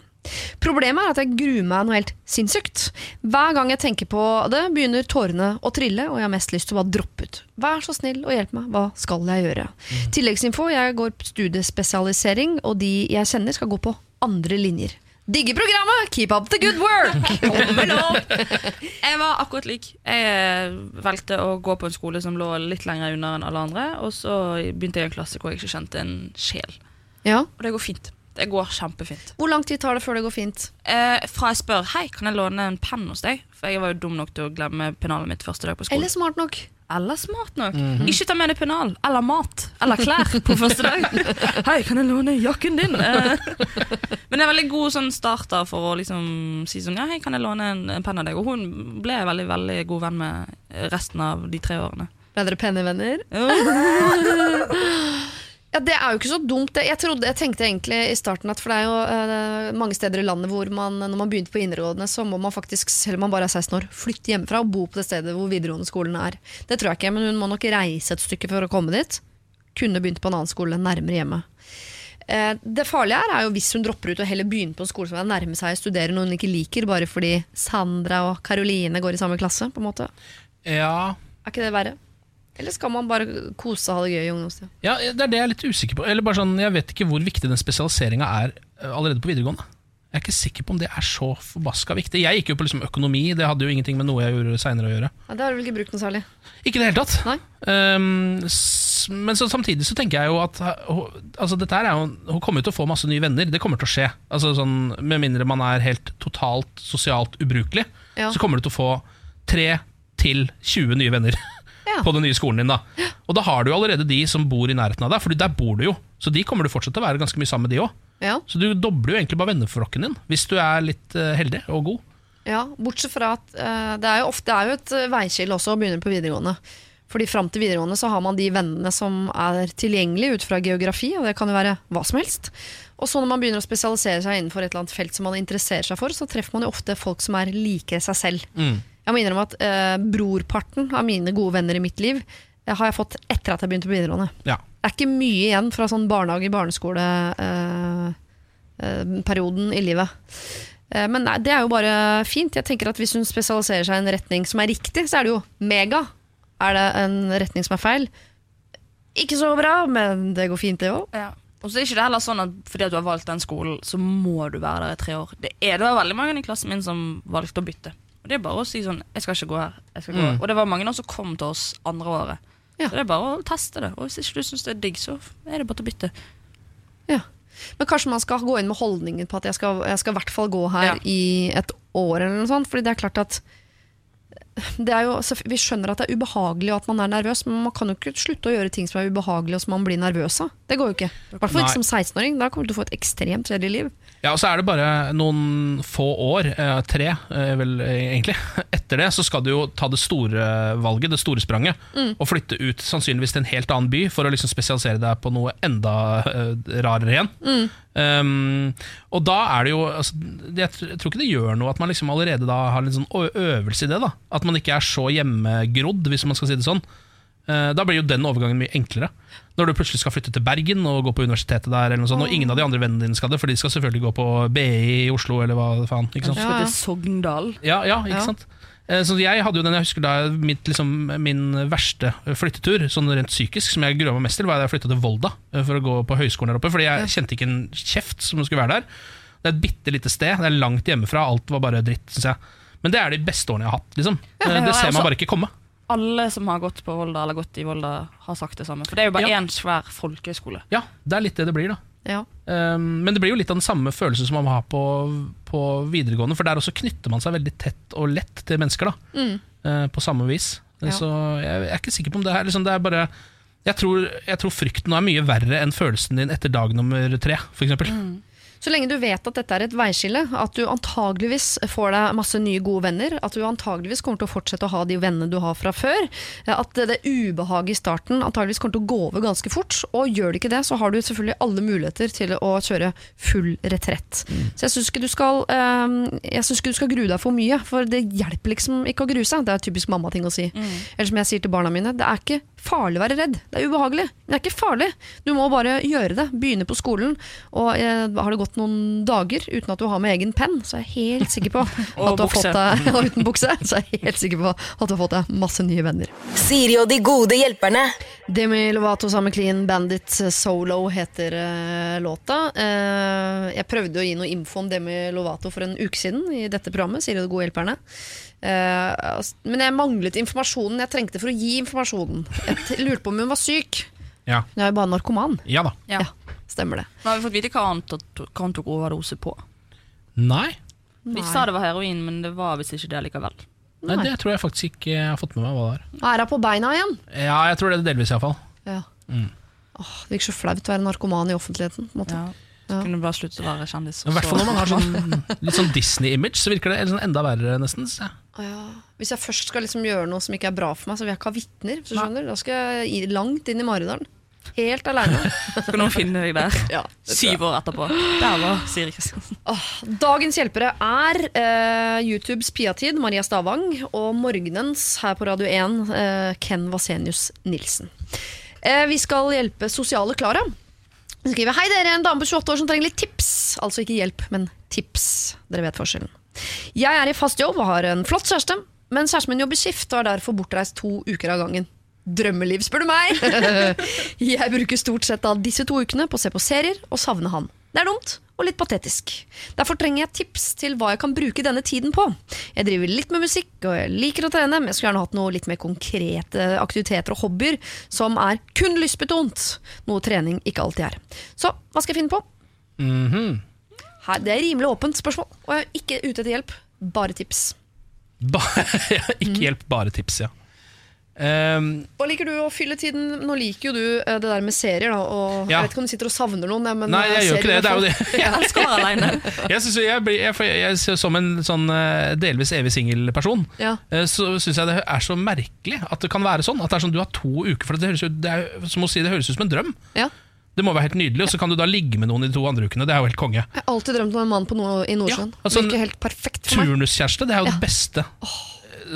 Problemet er at jeg gruer meg noe helt sinnssykt. Hver gang jeg tenker på det, begynner tårene å trille, og jeg har mest lyst til å bare droppe ut. Vær så snill og hjelp meg, hva skal jeg gjøre? Tilleggsinfo, jeg går studiespesialisering, og de jeg kjenner skal gå på andre linjer. Digger programmet! Keep up the good work! Tommel opp! Jeg var akkurat lik. Jeg valgte å gå på en skole som lå litt lenger unna enn alle andre. Og så begynte jeg i en klasse hvor jeg ikke kjente en sjel. Ja. Og det går fint. Det går kjempefint. Hvor lang tid tar det før det går fint? Eh, fra jeg spør hei, kan jeg låne en penn hos deg, for jeg var jo dum nok til å glemme pennalet mitt første dag på skolen. Eller smart nok? Eller smart nok. Ikke ta med deg pennal eller mat eller klær på første dag. Hei, kan jeg låne jakken din? Eh, Men det er veldig god sånn starter for å liksom si sånn Ja, hei, kan jeg låne en, en penn av deg? Og hun ble veldig veldig god venn med resten av de tre årene. Ble dere pennevenner? Ja, Det er jo ikke så dumt. Jeg, trodde, jeg tenkte egentlig i starten at for det er jo uh, mange steder i landet hvor man når man begynte på videregående, så må man faktisk, selv om man bare er 16 år, flytte hjemmefra og bo på det stedet hvor videregående skolen er. Det tror jeg ikke, men hun må nok reise et stykke for å komme dit. Kunne begynt på en annen skole nærmere hjemme. Uh, Det farlige her er jo hvis hun dropper ut og heller begynner på en skole som er nærme seg å studere noe hun ikke liker, bare fordi Sandra og Karoline går i samme klasse. på en måte. Ja, Er ikke det verre? Eller skal man bare kose og ha det gøy i ungdomstida? ja, det er det jeg er litt usikker på. Eller bare sånn, Jeg vet ikke hvor viktig den spesialiseringa er eh, allerede på videregående. Jeg er ikke sikker på om det er så forbaska viktig. Jeg gikk jo på liksom økonomi, det hadde jo ingenting med noe jeg gjorde seinere å gjøre. Ja, det har du vel ikke brukt noe særlig? Ikke i det hele tatt. S- men så, samtidig så tenker jeg jo at uh, altså dette her er jo, hun kommer jo til å få masse nye venner. Det kommer til å skje. Altså sånn, Med mindre man er helt totalt sosialt ubrukelig, Ja. så kommer du til å få tre til 20 nye venner Ja. på den nye skolen din. da Og da har du jo allerede de som bor i nærheten av deg, Fordi der bor du jo. Så de kommer du fortsatt til å være ganske mye sammen med, de òg. Ja. Så du dobler jo egentlig bare venneflokken din, hvis du er litt eh, heldig og god. ja, Bortsett fra at uh, det er jo ofte det er jo et eh, veiskille også å begynne på videregående. Fordi Fram til videregående så har man de vennene som er tilgjengelige ut fra geografi, og det kan jo være hva som helst. Og så når man begynner å spesialisere seg innenfor et eller annet felt som man interesserer seg for, så treffer man jo ofte folk som er like seg selv. Mm. Jeg må innrømme at eh, brorparten av mine gode venner i mitt liv eh, har jeg fått etter at jeg begynte på videregående. Ja. Det er ikke mye igjen fra sånn barnehage-barneskole-perioden i livet. Eh, men nei, det er jo bare fint. Jeg tenker at Hvis hun spesialiserer seg i en retning som er riktig, så er det jo mega. Er det en retning som er feil? Ikke så bra, men det går fint, det òg. Ja. Og så er ikke det heller sånn at fordi at du har valgt den skolen, så må du være der i tre år. Det er det var veldig mange i klassen min som valgte å bytte. Og det er bare å si sånn Jeg skal ikke gå her. Skal gå. her. Og det var mange som kom til oss andre året. Ja. Så det er bare å teste det. Og hvis ikke du syns det er digg, så er det bare til å bytte. Ja. Men kanskje man skal gå inn med holdningen på at jeg skal, jeg skal i hvert fall gå her Ja. i et år, eller noe sånt. Fordi det er klart at jo, så Vi skjønner at det er ubehagelig og at man er nervøs, men man kan jo ikke slutte å gjøre ting som er ubehagelig og som man blir nervøs av. Det går jo ikke. I hvert fall ikke som 16-åring. Da kommer du til å få et ekstremt kjedelig liv. Ja, og så er det bare noen få år, eh, tre eh, vel eh, egentlig, etter det så skal du jo ta det store valget, det store spranget, og flytte ut sannsynligvis til en helt annen by for å liksom spesialisere deg på noe enda rarere igjen. Um, og da er det jo altså, Jeg tr- jeg tror ikke det gjør noe at man liksom allerede da har en sånn øvelse i det. da At man ikke er så hjemmegrodd, hvis man skal si det sånn. Uh, Da blir jo den overgangen mye enklere. Når du plutselig skal flytte til Bergen og gå på universitetet der, eller noe sånt, og ingen av de andre vennene dine skal det, for de skal selvfølgelig gå på BI i Oslo, eller hva faen. Ikke sant? Ja. Sogndal. Ja, ja, ikke Ja. sant? Eh, Så jeg hadde jo den, jeg husker da mitt, liksom, min verste flyttetur, sånn rent psykisk, som jeg grua meg mest til, var da jeg flytta til Volda eh, for å gå på høyskolen der oppe. Fordi jeg kjente ikke en kjeft som skulle være der. Det er et bitte lite sted, det er langt hjemmefra, alt var bare dritt, syns jeg. Men det er de beste årene jeg har hatt, liksom. Eh, Det ser man bare ikke komme. Alle som har gått på Volda, eller gått i Volda, har sagt det samme. For det er jo bare Ja. én svær folkehøyskole. Ja, det er litt det det blir, da. Ja. Um, men det blir jo litt av den samme følelsen som man har på, på videregående, for der også knytter man seg veldig tett og lett til mennesker, da. Mm. Uh, på samme vis. Ja. Så jeg, jeg er ikke sikker på om det her liksom, det er bare jeg tror, jeg tror frykten er mye verre enn følelsen din etter dag nummer tre, f.eks. eksempel Så lenge du vet at dette er et veiskille, at du antageligvis får deg masse nye gode venner, at du antageligvis kommer til å fortsette å ha de vennene du har fra før, at det ubehaget i starten antageligvis kommer til å gå over ganske fort, og gjør det ikke det, så har du selvfølgelig alle muligheter til å kjøre full retrett. Så jeg syns ikke du skal eh, Jeg synes ikke du skal grue deg for mye, for det hjelper liksom ikke å grue seg. Det er typisk mammating å si. Eller som jeg sier til barna mine, det er ikke farlig å være redd. Det er ubehagelig, det er ikke farlig. Du må bare gjøre det. Begynne på skolen. Og eh, har det gått noen dager uten at du har med egen penn, så er jeg helt sikker på at du har fått deg Og uten bukse, så er jeg helt sikker på at du har fått deg masse nye venner. Siri og de gode hjelperne. Demi Lovato sammen med Clean Bandit Solo heter uh, låta. Uh, jeg prøvde å gi noe info om Demi Lovato for en uke siden i dette programmet. Siri og de gode hjelperne. Eh, altså, men jeg manglet informasjonen jeg trengte for å gi informasjonen. Jeg lurte på om hun var syk. Ja. Hun er jo bare narkoman. ja da. Ja. Ja, stemmer det. Nå har vi fått vite hva han tok, hva han tok overdose på. Nei. Vi sa det var heroin, men det var visst ikke det likevel. Nei, Nei. det tror jeg faktisk ikke jeg har fått med meg hva det er. Er hun på beina igjen? Ja, jeg tror det er delvis, iallfall. Ja. Mm. Åh, det virker så flaut å være narkoman i offentligheten. På en måte. Ja. Ja. Kunne bare slutte å være kjendis. I hvert fall når man har sånn, litt sånn Disney-image, så virker det sånn enda verre, nesten. synes ja. Hvis jeg først skal liksom gjøre noe som ikke er bra for meg, så vil jeg ikke ha vitner. Da skal jeg langt inn i Maridalen. Helt aleine. Skal noen finne deg der Ja, syv år etterpå. Der var Siri Kristiansen. Dagens hjelpere er eh, YouTubes Piatid, Maria Stavang, og morgenens her på Radio 1, eh, Ken Vasenius Nilsen. Eh, vi skal hjelpe sosiale Klara. Hun skriver Hei dere, en dame på 28 år som trenger litt tips. Altså ikke hjelp, men tips. Dere vet forskjellen. Jeg er i fast jobb og har en flott kjæreste, men kjæresten min jobber skift og er derfor bortreist to uker av gangen. Drømmeliv, spør du meg! jeg bruker stort sett av disse to ukene på å se på serier og savne han. Det er dumt og litt patetisk. Derfor trenger jeg tips til hva jeg kan bruke denne tiden på. Jeg driver litt med musikk, og jeg liker å trene, men jeg skulle gjerne hatt noe litt mer konkrete aktiviteter og hobbyer som er kun lystbetont, noe trening ikke alltid er. Så hva skal jeg finne på? Mhm. Her, det er rimelig åpent spørsmål, og jeg er ikke ute etter hjelp, bare tips. Ba ja, ikke hjelp, bare tips, ja. Ehm, Hva liker du å fylle tiden? Nå liker jo du eh, det der med serier, da, og Ja. jeg vet ikke om du sitter og savner noen, men nei, eh, jeg gjør ikke det. Det er jo det. Jeg elsker å være aleine. Jeg, synes, jeg, blir, jeg, jeg, jeg, som en sånn eh, delvis evig singelperson, Ja. eh, så syns jeg det er så merkelig at det kan være sånn. At det er sånn du har to uker For det høres, ut, det er, som å si, det høres ut som en drøm. Ja. Det må være helt nydelig, og så kan du da ligge med noen i de to andre ukene. Det er jo helt konge. Jeg har alltid drømt om en mann på noe i Nordsjøen. Ja, altså, virker helt perfekt for meg. Turnuskjæreste, det er jo Ja. det beste eh,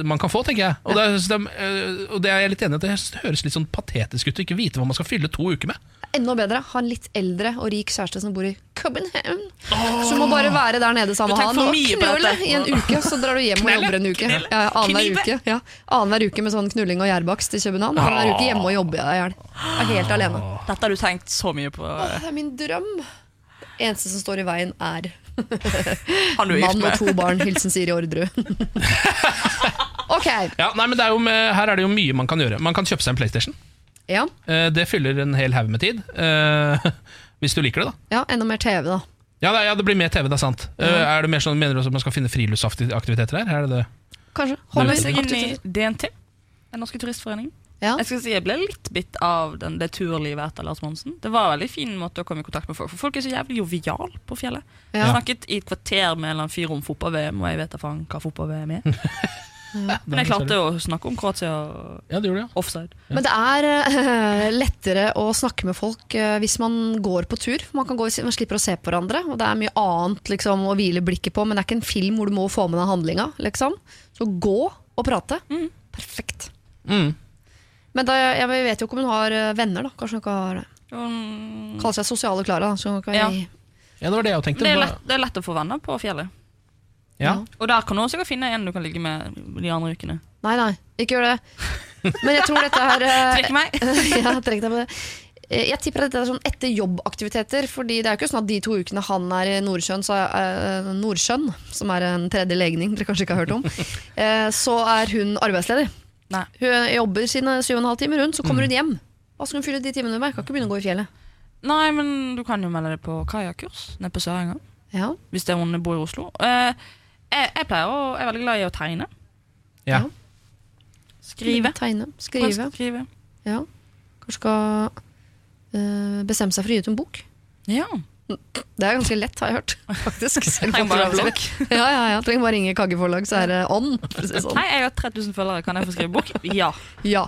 man kan få, tenker jeg. Og det, er, det, er- og det er jeg litt enig i det høres litt sånn patetisk ut å ikke vite hva man skal fylle to uker med. enda bedre, ha en litt eldre og rik kjæreste som bor i Copenhagen. Oh! Som må bare være der nede sammen med han og knulle i en uke. Så drar du hjem og jobber en uke. Ja, Annenhver uke, ja. Annenhver uke med sånn knulling og gjærbakst i København. Annenhver uke hjemme og jobbe i hjel. Helt alene. Dette har du tenkt så mye på. Åh, det er min drøm. Det eneste som står i veien, er Han du er gift mann og to barn. Hilsen Siri Orderud. ok. Ja, nei, men er med, Her er det jo mye man kan gjøre. Man kan kjøpe seg en PlayStation. Ja, Eh, det fyller en hel haug med tid. eh, hvis du liker det, da. ja, enda mer TV, da. Ja, det, ja, det blir mer TV, det er sant. Mm. er det mer sånn, Mener du at man skal finne friluftsaktiviteter her? Er det det? Kanskje. Hobby. seg inn i. DNT, Den norske turistforening. Ja. Jeg skal si jeg ble litt bitt av den, det turlivet etter Lars Monsen. Det var en veldig fin måte å komme i kontakt med folk For folk er så jævlig jovial på fjellet. Jeg snakket i et kvarter med en eller annen fyr om fotball-VM, og jeg vet da faen hva fotball-VM er. Men jeg klarte å snakke om Kroatia og Ja, det gjorde ja. offside. Men det er uh, lettere å snakke med folk uh, hvis man går på tur. Man, kan gå, man slipper å se på hverandre, og det er mye annet liksom, å hvile blikket på. Men det er ikke en film hvor du må få med deg handlinga. Liksom. Så gå og prate. Perfekt. Mm. Men da, jeg vet jo ikke om hun har eh, venner. da Kanskje hun ikke har det. Mm, Kaller seg Sosiale Klara. Ja. ja, det var det jeg tenkte. Det er, lett, det er lett å få venner på fjellet. Ja. Og der kan du også finne en du kan ligge med de andre ukene. Nei, nei, ikke gjør det. Men jeg tror dette her eh, Trekk meg! ja, trekk deg på det. Jeg tipper at dette er sånn etter jobbaktiviteter, Fordi det er jo ikke sånn at de to ukene han er i Nordsjøen, så er, Nordsjøen, som er en tredje legning dere kanskje ikke har hørt om, eh, så er hun arbeidsledig. Nei. Hun jobber sine syv og en halv time rundt, så kommer hun hjem. Hva skal hun fylle de timene med? Kan ikke begynne å gå i fjellet. Nei, men du kan jo melde deg på kajakkurs nede på Sørenga. Ja, Hvis det er hun bor i Oslo. Eh, jeg, jeg pleier å, jeg er veldig glad i å tegne. Ja. Skrive. Tegne, skrive. Skrive. Ja. Kanskje skal eh, bestemme seg for å gi ut en bok. Ja. Det er ganske lett, har jeg hørt. Faktisk. Trenger bare. Ja, ja, ja. Trenger bare ringe Kagge forlag, så er det on. Sånn. Hei, jeg har 3000 følgere, kan jeg få skrive bok? Ja. Ja.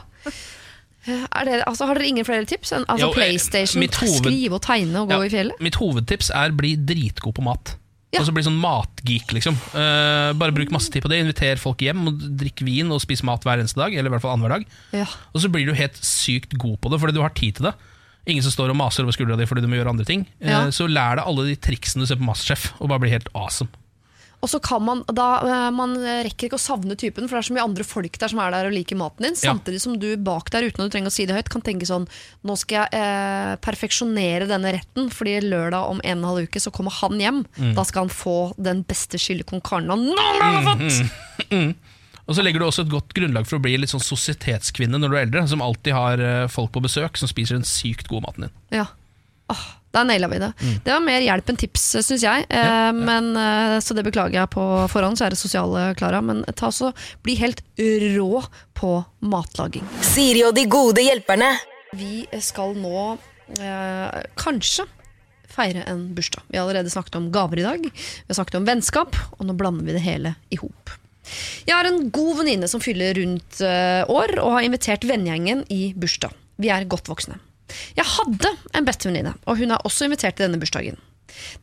Er det, altså, har dere ingen flere tips? Altså, Jo, PlayStation, hoved- skrive og tegne og gå Ja. i fjellet? Mitt hovedtips er bli dritgod på mat. Ja. så bli sånn matgeek, liksom. Uh, bare bruk masse tid på det. Inviter folk hjem og drikk vin og spis mat hver eneste dag. Eller i hvert fall annenhver dag. Ja. Og så blir du helt sykt god på det, fordi du har tid til det. Ingen som står og maser over skuldra di fordi du må gjøre andre ting. Eh, Ja. Så lær deg alle de triksene du ser på Masterchef, og bare bli helt awesome. Og så kan man da, eh, Man rekker ikke å savne typen, for det er så mye andre folk der som er der og liker maten din. Samtidig som du bak der, uten at du trenger å si det høyt, kan tenke sånn Nå skal jeg eh, perfeksjonere denne retten, fordi lørdag om en og en halv uke så kommer han hjem. Mm. Da skal han få den beste chili con carne han noen gang har fått! Mm, Og så legger du også et godt grunnlag for å bli litt sånn sosietetskvinne når du er eldre, som alltid har eh, folk på besøk som spiser den sykt gode maten din. Ja. Åh, da naila vi det. Mm. Det var mer hjelp enn tips, syns jeg. Eh, Men, eh, så det beklager jeg på forhånd, kjære sosiale Klara. Men ta så, bli helt rå på matlaging. Siri og de gode hjelperne. Vi skal nå eh, kanskje feire en bursdag. Vi har allerede snakket om gaver i dag. Vi har snakket om vennskap, og nå blander vi det hele i hop. Jeg har en god venninne som fyller rundt eh, år, og har invitert vennegjengen i bursdag. Vi er godt voksne. Jeg hadde en bestevenninne, og hun er også invitert til denne bursdagen.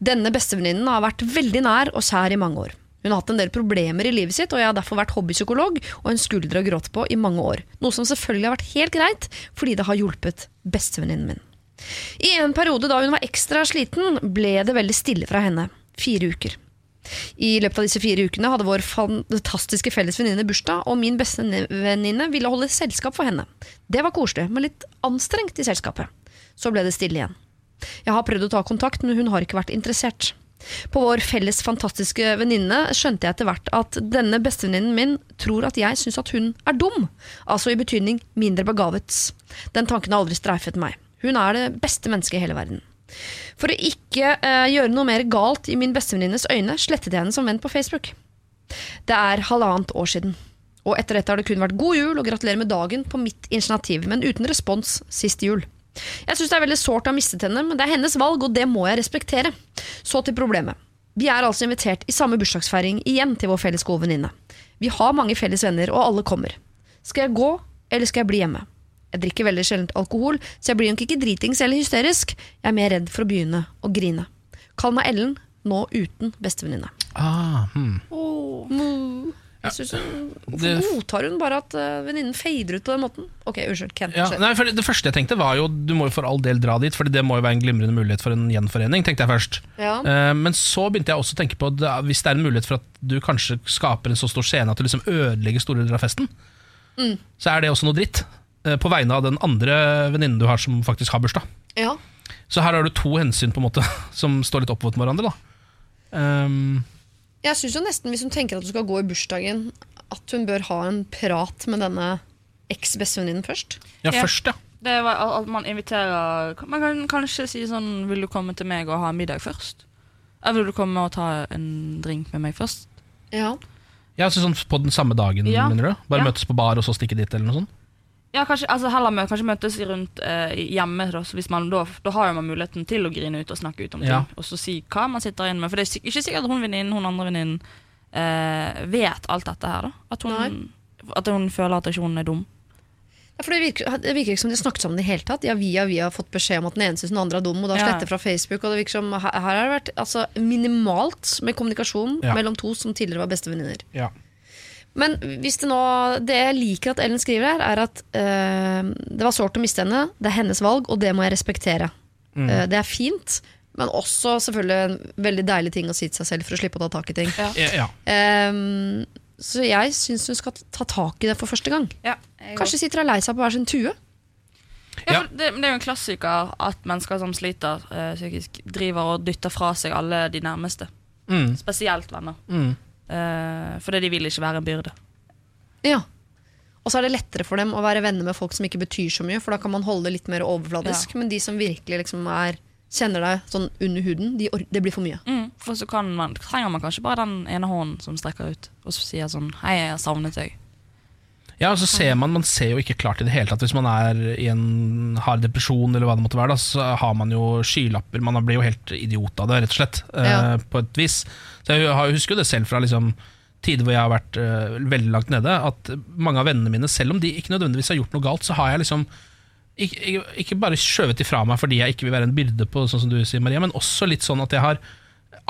Denne bestevenninnen har vært veldig nær og kjær i mange år. Hun har hatt en del problemer i livet sitt, og jeg har derfor vært hobbypsykolog og en skulder å gråte på i mange år. Noe som selvfølgelig har vært helt greit, fordi det har hjulpet bestevenninnen min. I en periode da hun var ekstra sliten, ble det veldig stille fra henne. Fire uker. I løpet av disse fire ukene hadde vår fantastiske felles venninne bursdag, og min beste venninne ville holde selskap for henne. Det var koselig, men litt anstrengt i selskapet. Så ble det stille igjen. Jeg har prøvd å ta kontakt, men hun har ikke vært interessert. På vår felles fantastiske venninne skjønte jeg etter hvert at denne bestevenninnen min tror at jeg syns at hun er dum. Altså i betydning mindre begavet. Den tanken har aldri streifet meg. Hun er det beste mennesket i hele verden. For å ikke eh, gjøre noe mer galt i min bestevenninnes øyne, slettet jeg henne som venn på Facebook. Det er halvannet år siden. Og etter dette har det kun vært god jul og gratulerer med dagen på mitt initiativ, men uten respons sist jul. Jeg syns det er veldig sårt å ha mistet henne, men det er hennes valg, og det må jeg respektere. Så til problemet. Vi er altså invitert i samme bursdagsfeiring igjen til vår felles gode venninne. Vi har mange felles venner, og alle kommer. Skal jeg gå, eller skal jeg bli hjemme? Jeg drikker veldig sjelden alkohol, så jeg blir nok ikke dritings eller hysterisk. Jeg er mer redd for å begynne å grine. Kall meg Ellen, nå uten bestevenninne. Ah, hmm. Jeg synes hun, Hvorfor godtar hun bare at uh, venninnen fader ut på den måten? Ok, unnskyld. Ken. Ja, nei, for Det første jeg tenkte, var jo du må jo for all del dra dit, for det må jo være en glimrende mulighet for en gjenforening. tenkte jeg først Ja. Uh, Men så begynte jeg også å tenke på at hvis det er en mulighet for at du kanskje skaper en så stor scene at du liksom ødelegger store deler av festen, Mm. så er det også noe dritt. Eh, På vegne av den andre venninnen du har som faktisk har bursdag. ja. Så her har du to hensyn på en måte som står litt opp mot hverandre. da Ehm, Jeg syns nesten, hvis hun tenker at du skal gå i bursdagen, at hun bør ha en prat med denne eks-bestevenninnen først. Ja, Ja. først, ja. Det var at man inviterer Man kan kanskje si sånn Vil du komme til meg og ha middag først? Eller vil du komme og ta en drink med meg først? Ja. ja altså sånn På den samme dagen, Ja. mener du? Bare Ja. møtes på bar og så stikke dit? eller noe sånt? Ja, kanskje, altså heller med, kanskje møtes rundt eh, hjemme. Da, så hvis man, da, da har man muligheten til å grine ut og snakke ut om ting. Ja. Og så si hva man sitter inne med. For det er ikke sikkert hun venninnen, hun andre venninnen, eh, vet alt dette her. da At hun, at hun føler at ikke hun er dum. Ja, for det virker, det virker ikke som de har snakket sammen i det hele tatt. Vi har via via fått beskjed om at den ene syns den andre er dum, og da Ja. sletter fra Facebook. Og det virker som Her, her har det vært altså, minimalt med kommunikasjon Ja. mellom to som tidligere var bestevenninner. Ja. Men hvis det nå Det jeg liker at Ellen skriver her, er at eh, det var sårt å miste henne. Det er hennes valg, og det må jeg respektere. Mm. Uh, det er fint, men også selvfølgelig en veldig deilig ting å si til seg selv for å slippe å ta tak i ting. Ja. Ja. Eh, så jeg syns hun skal ta tak i det for første gang. Ja, Kanskje sitter hun lei seg på hver sin tue. Ja, det, det er jo en klassiker at mennesker som sliter eh, psykisk, driver og dytter fra seg alle de nærmeste. Mm. Spesielt venner. Mm. Eh, fordi de vil ikke være en byrde. Ja. Og så er det lettere for dem å være venner med folk som ikke betyr så mye, for da kan man holde det litt mer overfladisk. Men de som virkelig liksom er kjenner deg sånn under huden, de, det blir for mye. Mm, for så kan man, trenger man kanskje bare den ene hånden som strekker ut, og så sier sånn Hei, jeg har savnet deg. Ja, og så ser man, man ser jo ikke klart i det hele tatt Hvis man er i en hard depresjon eller hva det måtte være da, Så har man jo skylapper Man blir jo helt idiot av det, rett og slett Ja. Uh, På et vis Så jeg husker jo det selv fra liksom, tider hvor jeg har vært uh, veldig langt nede At mange av vennene mine, selv om de ikke nødvendigvis har gjort noe galt Så har jeg liksom ikke, ikke, bare skjøvet ifra meg fordi jeg ikke vil være en byrde på Sånn som du sier Maria Men også litt sånn at jeg har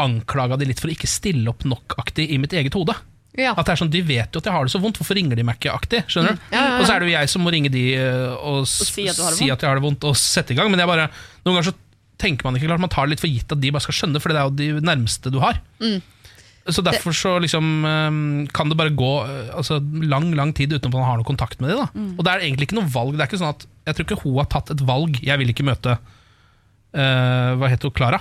anklaget de litt for å ikke stille opp nok-aktig i mitt eget hode Ja. at det er sånn, De vet jo at jeg har det så vondt, hvorfor ringer de meg ikke aktig? Skjønner du? Ja, ja, ja. Og så er det jo jeg som må ringe de og, og, si at du har det si at jeg har det vondt, og sette i gang. Men jeg bare, noen ganger så tenker man ikke klart, man tar det litt for gitt at de bare skal skjønne, for det er jo de nærmeste du har. Mm. Så derfor så liksom eh, kan det bare gå eh, altså, lang lang tid uten at man har noe kontakt med dem. Mm. Og det er egentlig ikke noe valg. Det er ikke sånn at Jeg tror ikke hun har tatt et valg. Jeg vil ikke møte uh, Hva het hun? Klara?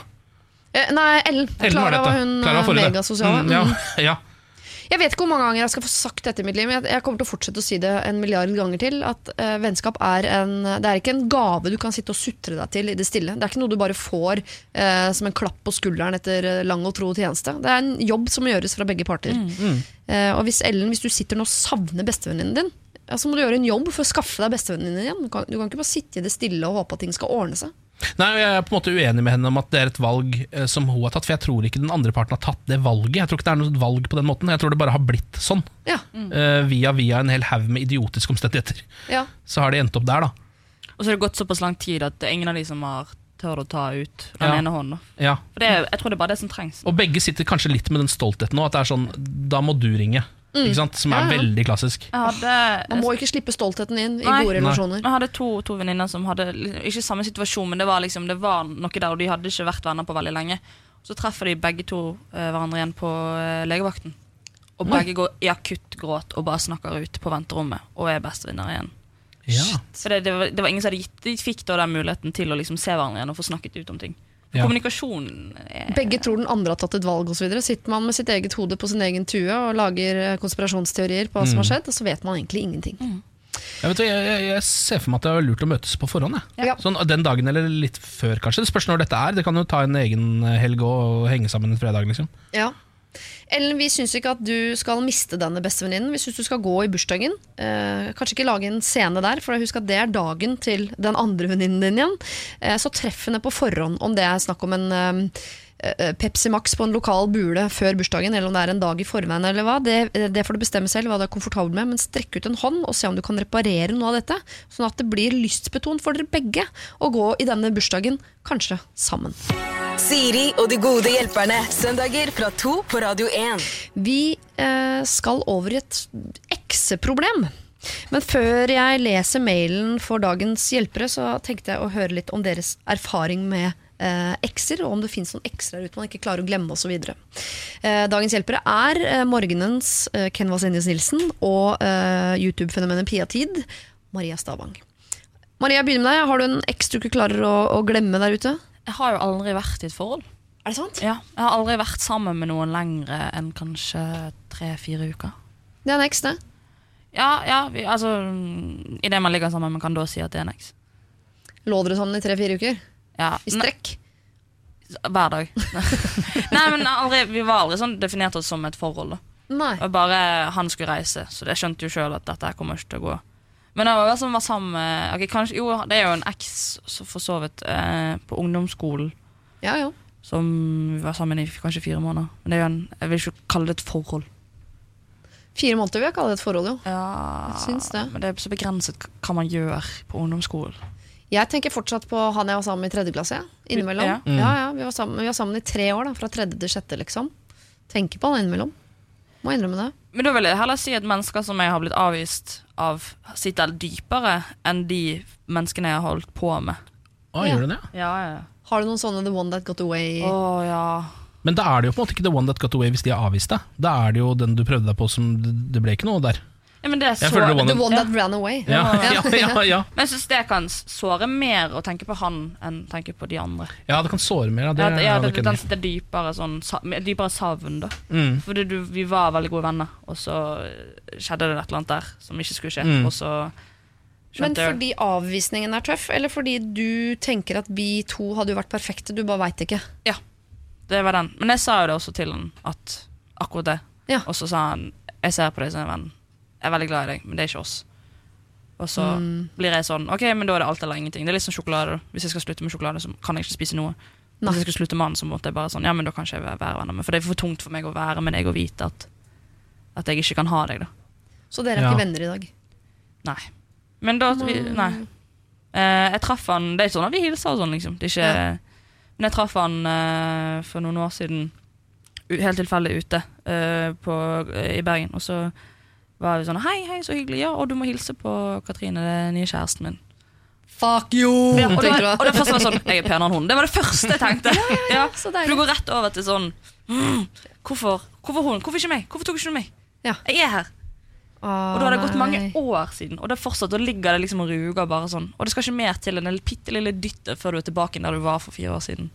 Eh, nei, Ellen. Klara var hun eh, megasosiale. Mm, ja, Mm. ja. Jeg vet ikke hvor mange ganger jeg skal få sagt dette i mitt liv, men jeg, kommer til å fortsette å si det en milliard ganger til. At uh, vennskap er en Det er ikke en gave du kan sitte og sutre deg til i det stille. Det er ikke noe du bare får uh, som en klapp på skulderen etter eh, lang og tro tjeneste. Det er en jobb som må gjøres fra begge parter. Eh, og hvis Ellen, hvis du sitter nå og savner bestevenninnen din, så må du gjøre en jobb for å skaffe deg bestevenninnen din igjen. Du kan, du kan ikke bare sitte i det stille og håpe at ting skal ordne seg. Nei, Jeg er på en måte uenig med henne om at det er et valg eh, som hun har tatt. For jeg tror ikke den andre parten har tatt det valget. Jeg tror ikke det er noe valg på den måten Jeg tror det bare har blitt sånn. Ja, Eh, via via en hel haug med idiotiske omstendigheter. ja. Så har de endt opp der, da. Og så har det gått såpass lang tid at ingen av de som har tørt å ta ut den Ja. ene hånden. Ja. For det er, jeg tror det er bare det som trengs. Og begge sitter kanskje litt med den stoltheten nå, at det er sånn Da må du ringe. Ikke sant? Som er Ja, ja. veldig klassisk. Hadde, Man må ikke slippe stoltheten inn i Nei. gode relasjoner. Jeg hadde to, to venninner som hadde ikke samme situasjon, men det var, liksom, det var noe der, og de hadde ikke vært venner på veldig lenge. Så treffer de begge to eh, hverandre igjen på eh, legevakten. Og begge går i akutt gråt og bare snakker ut på venterommet og er bestevenner igjen. Ja. Så det, det, var, det var ingen som hadde gitt De fikk da den muligheten til å liksom se hverandre igjen og få snakket ut om ting. Ja. Kommunikasjon er Begge tror den andre har tatt et valg osv. Sitter man med sitt eget hode på sin egen tue og lager eh, konspirasjonsteorier på hva som har skjedd, og så vet man egentlig ingenting. Jeg, vet, jeg, jeg, jeg ser for meg at det er lurt å møtes på forhånd. Jeg. Ja. Sånn Den dagen eller litt før, kanskje. Det spørs når dette er. Det kan jo ta en egen helg og henge sammen en fredag. liksom Ja. Ellen, vi syns ikke at du skal miste denne bestevenninnen. Vi syns du skal gå i bursdagen. Eh, kanskje ikke lage en scene der, for husk at det er dagen til den andre venninnen din igjen. Eh, så treff henne på forhånd om det er snakk om en eh, Pepsi Max på en lokal bule før bursdagen, eller om det er en dag i forveien, eller hva. Det, det får du bestemme selv hva du er komfortabel med, men strekk ut en hånd og se om du kan reparere noe av dette, sånn at det blir lystbetont for dere begge å gå i denne bursdagen, kanskje sammen. Siri og de gode hjelperne. Søndager fra to på Radio 1. Vi eh, skal over i et ekseproblem. Men før jeg leser mailen for dagens hjelpere, så tenkte jeg å høre litt om deres erfaring med eh, ekser, og om det fins noen ekser der ute man ikke klarer å glemme osv. Eh, dagens hjelpere er eh, morgenens eh, Ken Vasenius Nilsen og eh, YouTube-fenomenet Pia Tid, Maria Stavang. Maria, begynner med deg. Har du en eks du ikke klarer å, å glemme der ute? Jeg har jo aldri vært i et forhold. Er det sant? Ja, Jeg har aldri vært sammen med noen lengre enn kanskje tre-fire uker. Det er en eks, det. Ja, ja, vi, altså Idet man ligger sammen, man kan da si at det er en eks. Lå dere sammen i tre-fire uker? Ja, I strekk? Hver dag. Nei, men aldri, Vi var aldri sånn definert oss som et forhold. da Nei. Og Bare han skulle reise, så jeg skjønte jo sjøl at dette kommer ikke til å gå. Men det var jo som var sammen med ok, kanskje, Jo, det er jo en eks, som for så vidt, eh, på ungdomsskolen. Ja, ja. Som vi var sammen i kanskje fire måneder. Men det er jo en, jeg vil ikke kalle det et forhold. Fire måneder vil jeg kalle det et forhold, jo. Ja, Jeg syns det. Men det er så begrenset hva man gjør på ungdomsskolen. Jeg tenker fortsatt på han jeg var sammen med i tredje klasse. Ja. Innimellom. Ja. Ja. Ja, vi, var sammen, vi var sammen i tre år, da, fra tredje til sjette. liksom Tenker på han innimellom. Må innrømme det. Men da vil jeg heller si at mennesker som jeg har blitt avvist av, sitter dypere enn de menneskene jeg har holdt på med. Å, Ja. gjør du det? Ja, ja. Har du noen sånne The One That Got Away? Å ja. Men da er det jo på en måte ikke the one that got away hvis de har avvist deg. Da er det jo den du prøvde deg på som Det ble ikke noe der. Ja men det er så Jeg føler det The One. That Ran Away. Ja, ja, ja, ja. Men jeg syns det kan såre mer å tenke på han enn tenke på de andre. ja det kan såre mer. Ja, det, Ja, det, ja, det, nok det, enig i. det er dypere, sånn, dypere savn, da. Mm. Fordi du, vi var veldig gode venner, og så skjedde det et eller annet der som ikke skulle skje. Mm. Og så Men fordi avvisningen er tøff, eller fordi du tenker at vi to hadde jo vært perfekte, du bare veit ikke? Ja, Det var den. Men jeg sa jo det også til han, at akkurat det. Ja. Og så sa han jeg ser på deg som en venn. Jeg er veldig glad i deg, men det er ikke oss. Og så Mm. blir jeg sånn Ok, men da er det alt eller ingenting. Det er litt som sjokolade. Hvis jeg skal slutte med sjokolade, så kan jeg ikke spise noe. Nei. Hvis jeg skal slutte med han, så måtte jeg bare sånn Ja, men da kan ikke jeg være være venner med For det er for tungt for meg å være med deg og vite at At jeg ikke kan ha deg, da. Så dere er Ja. ikke venner i dag? Nei. Men da vi, Nei. Eh, jeg traff han Det er ikke sånn at vi hilser og sånn, liksom. Det er ikke, Ja. Men jeg traff han eh, for noen år siden, helt tilfeldig ute eh, på, i Bergen. Og så var sånn Hei, hei, så hyggelig. Ja, og du må hilse på Katrine, den nye kjæresten min. Fuck you! Ja, og, det, og det første var sånn Jeg er penere enn hun. Det var det første jeg tenkte. ja, ja, ja, du går rett over til sånn mm, hvorfor, hvorfor hun? Hvorfor ikke meg? Hvorfor tok ikke du meg? Ja. Jeg er her. Å, Og da har det gått mange år siden, og det er fortsatt, da ligger det liksom og ruger bare sånn. Og det skal ikke mer til enn en bitte lille dytt før du er tilbake der du var for fire år siden.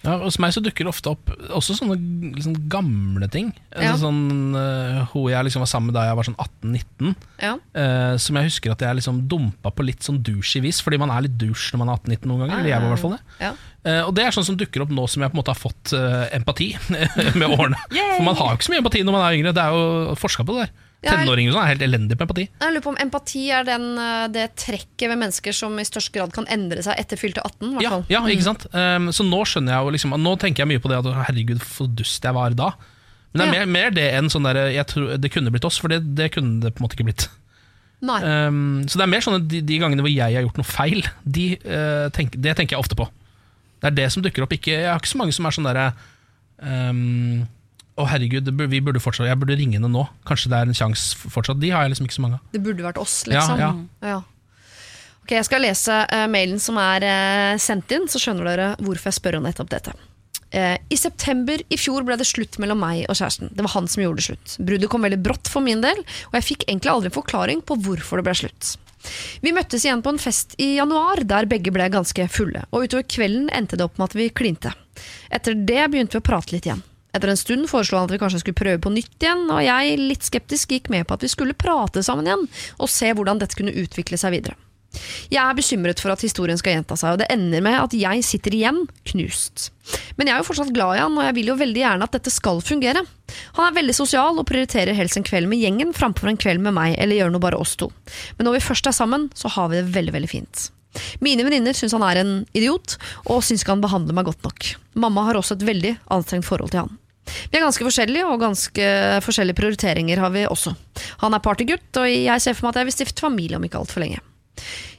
Ja, hos meg så dukker det ofte opp også sånne liksom, gamle ting. Ja. Altså, sånn, uh, hun jeg liksom var sammen med da jeg var sånn 18-19. Ja. uh, som jeg husker at jeg liksom dumpa på litt sånn douchey vis, fordi man er litt douche når man er 18-19 noen ganger. Eller jeg var i hvert fall det. Ja. Uh, og det er sånn som dukker opp nå som jeg på en måte har fått eh, empati med årene. For man har jo ikke så mye empati når man er yngre. Det er jo forska på det der. Tenåringer sånn er helt elendige på empati. Jeg lurer på om Empati er den, eh, det trekket ved mennesker som i størst grad kan endre seg etter fylte 18. Ja, ja, ikke sant? Um, så nå skjønner jeg jo liksom Nå tenker jeg mye på det at herregud, for dust jeg var da. Men det er Ja. mer, mer det enn sånn der jeg tror Det kunne blitt oss, for det, det kunne det på en måte ikke blitt. Um, så det er mer sånn at de, de gangene hvor jeg har gjort noe feil, de, uh, tenk, det tenker jeg ofte på. Det er det som dukker opp. Ikke, jeg har ikke så mange som er sånn derre um, Å, herregud, vi burde fortsatt, jeg burde ringe henne nå. Kanskje det er en sjanse fortsatt. De har jeg liksom ikke så mange av. Det burde vært oss, liksom. ja. Ja. Ok, Jeg skal lese uh, mailen som er uh, sendt inn, så skjønner dere hvorfor jeg spør om nettopp dette. Eh, I september i fjor ble det slutt mellom meg og kjæresten. Det var han som gjorde det slutt. Bruddet kom veldig brått for min del, og jeg fikk egentlig aldri en forklaring på hvorfor det ble slutt. Vi møttes igjen på en fest i januar, der begge ble ganske fulle. Og utover kvelden endte det opp med at vi klinte. Etter det begynte vi å prate litt igjen. Etter en stund foreslo han at vi kanskje skulle prøve på nytt igjen, og jeg, litt skeptisk, gikk med på at vi skulle prate sammen igjen, og se hvordan dette kunne utvikle seg videre. Jeg er bekymret for at historien skal gjenta seg, og det ender med at jeg sitter igjen knust. Men jeg er jo fortsatt glad i han, og jeg vil jo veldig gjerne at dette skal fungere. Han er veldig sosial og prioriterer helst en kveld med gjengen framfor en kveld med meg, eller gjør noe bare oss to. Men når vi først er sammen, så har vi det veldig, veldig fint. Mine venninner syns han er en idiot, og syns ikke han behandler meg godt nok. Mamma har også et veldig anstrengt forhold til han. Vi er ganske forskjellige, og ganske forskjellige prioriteringer har vi også. Han er partygutt, og jeg ser for meg at jeg vil stifte familie om ikke altfor lenge.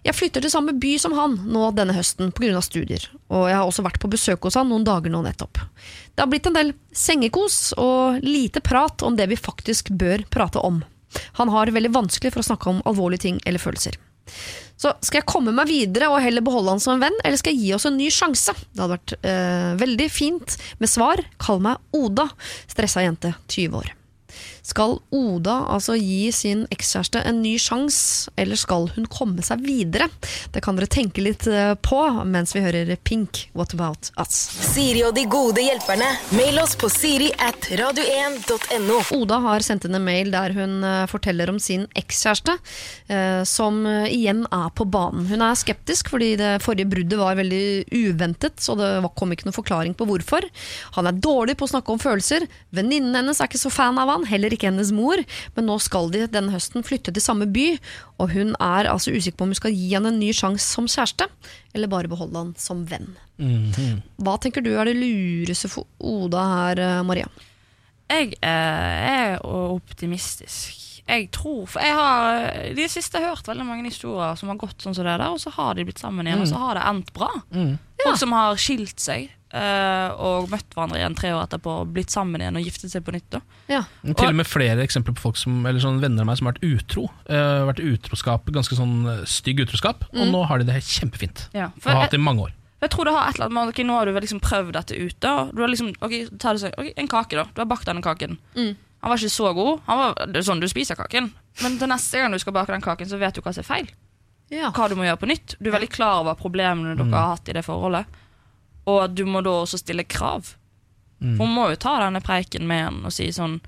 Jeg flytter til samme by som han nå denne høsten pga. studier, og jeg har også vært på besøk hos han noen dager nå nettopp. Det har blitt en del sengekos og lite prat om det vi faktisk bør prate om. Han har veldig vanskelig for å snakke om alvorlige ting eller følelser. Så skal jeg komme meg videre og heller beholde han som en venn, eller skal jeg gi oss en ny sjanse? Det hadde vært øh, veldig fint med svar. Kall meg Oda. Stressa jente, 20 år. Skal Oda altså gi sin ekskjæreste en ny sjanse, eller skal hun komme seg videre? Det kan dere tenke litt eh, på mens vi hører Pink, What About Us. Siri og de gode hjelperne. Mail oss på siri at radio1.no. Oda har sendt inn en mail der hun eh, forteller om sin ekskjæreste, eh, som igjen er på banen. Hun er skeptisk fordi det forrige bruddet var veldig uventet, så det kom ikke noen forklaring på hvorfor. Han er dårlig på å snakke om følelser. Venninnen hennes er ikke så fan av han, heller ikke hennes mor, men nå skal de denne høsten flytte til samme by, og hun er altså usikker på om hun skal gi han en ny sjanse som kjæreste, eller bare beholde han som venn. Hva tenker du er det lureste for Oda her, eh, Maria? Jeg eh, er optimistisk. Jeg tror For jeg har de det siste hørt veldig mange historier som har gått sånn som det der, og så har de blitt sammen igjen, og så har det endt bra. Folk som har skilt seg eh, og møtt hverandre igjen tre år etterpå, og blitt sammen igjen og giftet seg på nytt. da Ja. Til og med flere eksempler på folk som, eller sånn venner av meg som har vært utro. Uh, vært utroskap, Ganske sånn eh, stygg utroskap. Og nå har de det kjempefint. Ja, Og har hatt det i mange år. jeg tror det har et eller annet med okay, Nå har du liksom prøvd dette ute. og Du har liksom, ok, ta det sånn, ok, En kake, da. Du har bakt denne kaken. Han var ikke så god. Han var, det er sånn Du spiser kaken, men til neste gang du skal bake den kaken, så vet du hva som er feil. Ja. hva du må gjøre på nytt. Du er veldig klar over problemene dere har hatt i det forholdet. Og at du må da også stille krav. For Hun må jo ta denne preiken med han og si sånn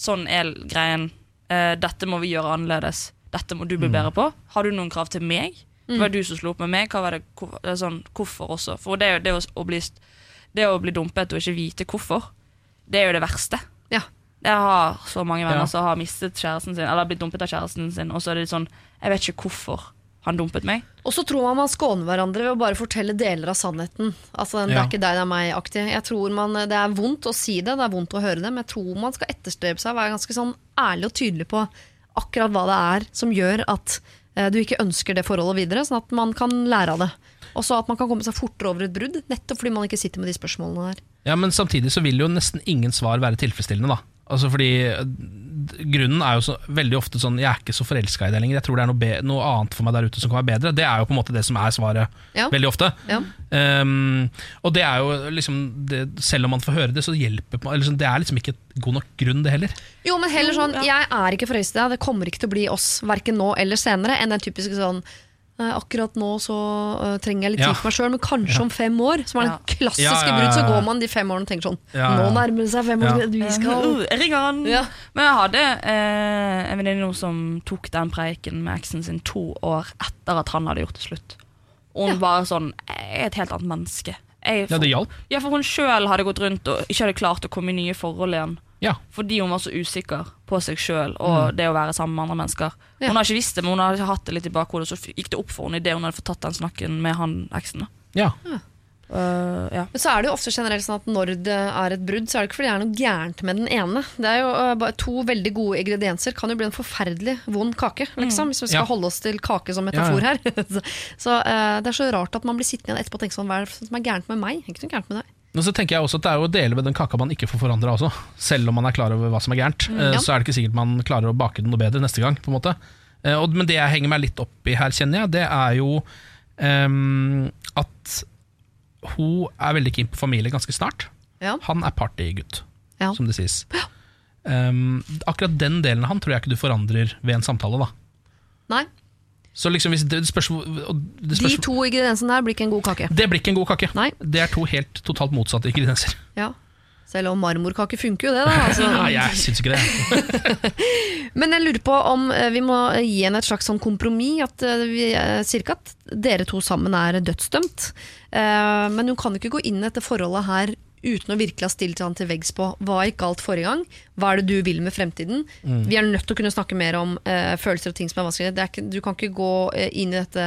Sånn er greien. Uh, dette må vi gjøre annerledes. Dette må du bli bedre på. Har du noen krav til meg? Det var du som slo opp med meg. Hva var det, hvor- det er sånn, hvorfor også? For det, det, å, å bli, det å bli dumpet og ikke vite hvorfor, det er jo det verste. Ja. Jeg har så mange venner Ja. som har mistet kjæresten sin Eller blitt dumpet av kjæresten sin, og så er det sånn Jeg vet ikke hvorfor han dumpet meg. Og så tror man man skåner hverandre ved å bare fortelle deler av sannheten. Altså, Det Ja. er ikke deg, det er meg-aktig. Jeg tror man, Det er vondt å si det, det er vondt å høre det, men jeg tror man skal etterstrebe seg å være ganske sånn ærlig og tydelig på akkurat hva det er som gjør at eh, du ikke ønsker det forholdet videre, sånn at man kan lære av det. Og så at man kan komme seg fortere over et brudd, nettopp fordi man ikke sitter med de spørsmålene der. Ja, Men samtidig så vil jo nesten ingen svar være tilfredsstillende. da Altså fordi eh, Grunnen er jo så, veldig ofte sånn Jeg er ikke så forelska i det lenger. Jeg tror det er noe, be noe annet for meg der ute som kan være bedre. Det er jo på en måte det som er svaret Ja. veldig ofte. Ja. Um, og det er jo liksom det, Selv om man får høre det, så hjelper man eller sånn, Det er liksom ikke god nok grunn, det heller. Jo, men heller sånn, jeg er ikke forelsket i deg, det kommer ikke til å bli oss, hverken nå eller senere, enn den typiske sånn «Nei, Akkurat nå så øh, trenger jeg litt Ja. tid for meg sjøl, men kanskje om fem år. Som er den klassiske Ja, ja, ja, brudd. Så går man de fem årene og tenker sånn Ja, ja. Nå nærmer det seg fem år, Ja. vi skal Uh, ringer han! Ja. Men jeg hadde eh, en venninne som tok den preiken med eksen sin to år etter at han hadde gjort det slutt. Og hun var sånn Jeg er et helt annet menneske. Jeg, Ja, det hjalp. Ja, for hun sjøl hadde gått rundt og ikke hadde klart å komme i nye forhold igjen. Ja. Fordi hun var så usikker på seg sjøl og det å være sammen med andre mennesker. Ja. Hun har ikke visst det, men hun har hatt det litt i bakhodet, så gikk det opp for henne idet hun hadde fått tatt den snakken med han eksen. Ja. ja. Uh, ja. Men så er det jo ofte generelt sånn at når det er et brudd, så er det ikke fordi det er noe gærent med den ene. Det er jo bare To veldig gode ingredienser kan jo bli en forferdelig vond kake, liksom, hvis vi skal Ja. holde oss til kake som metafor ja. her. så så øh, det er så rart at man blir sittende igjen etterpå og tenke sånn Hva er det som er gærent med meg? Ikke noe gærent med deg. Men så tenker jeg også at det er jo å dele med den kaka man ikke får forandra også. Selv om man er klar over hva som er gærent, mm, ja. så er det ikke sikkert man klarer å bake det noe bedre neste gang. på en måte Eh, Men det jeg henger meg litt opp i her, kjenner jeg, det er jo um, at hun er veldig keen på familie ganske snart. Ja. Han er partygutt, Ja. som det sies. Um, akkurat den delen av han tror jeg ikke du forandrer ved en samtale. da Nei. Så liksom hvis det spørs, det spørs, De to ingrediensene der blir ikke en god kake. det blir ikke en god kake. Nei. Det er to helt totalt motsatte ingredienser. Ja. Selv om marmorkake funker jo det, da. Altså. Nei, jeg syns ikke det. Men jeg lurer på om eh, vi må gi henne et slags sånn kompromiss. At eh, vi eh, ikke at dere to sammen er dødsdømt. Men hun kan ikke gå inn etter forholdet her uten å virkelig ha stilt han til veggs på hva gikk galt forrige gang. Hva er det du vil med fremtiden? Vi er nødt til å kunne snakke mer om uh, følelser og ting som er vanskelig. Det er ikke, du kan ikke gå eh, inn i dette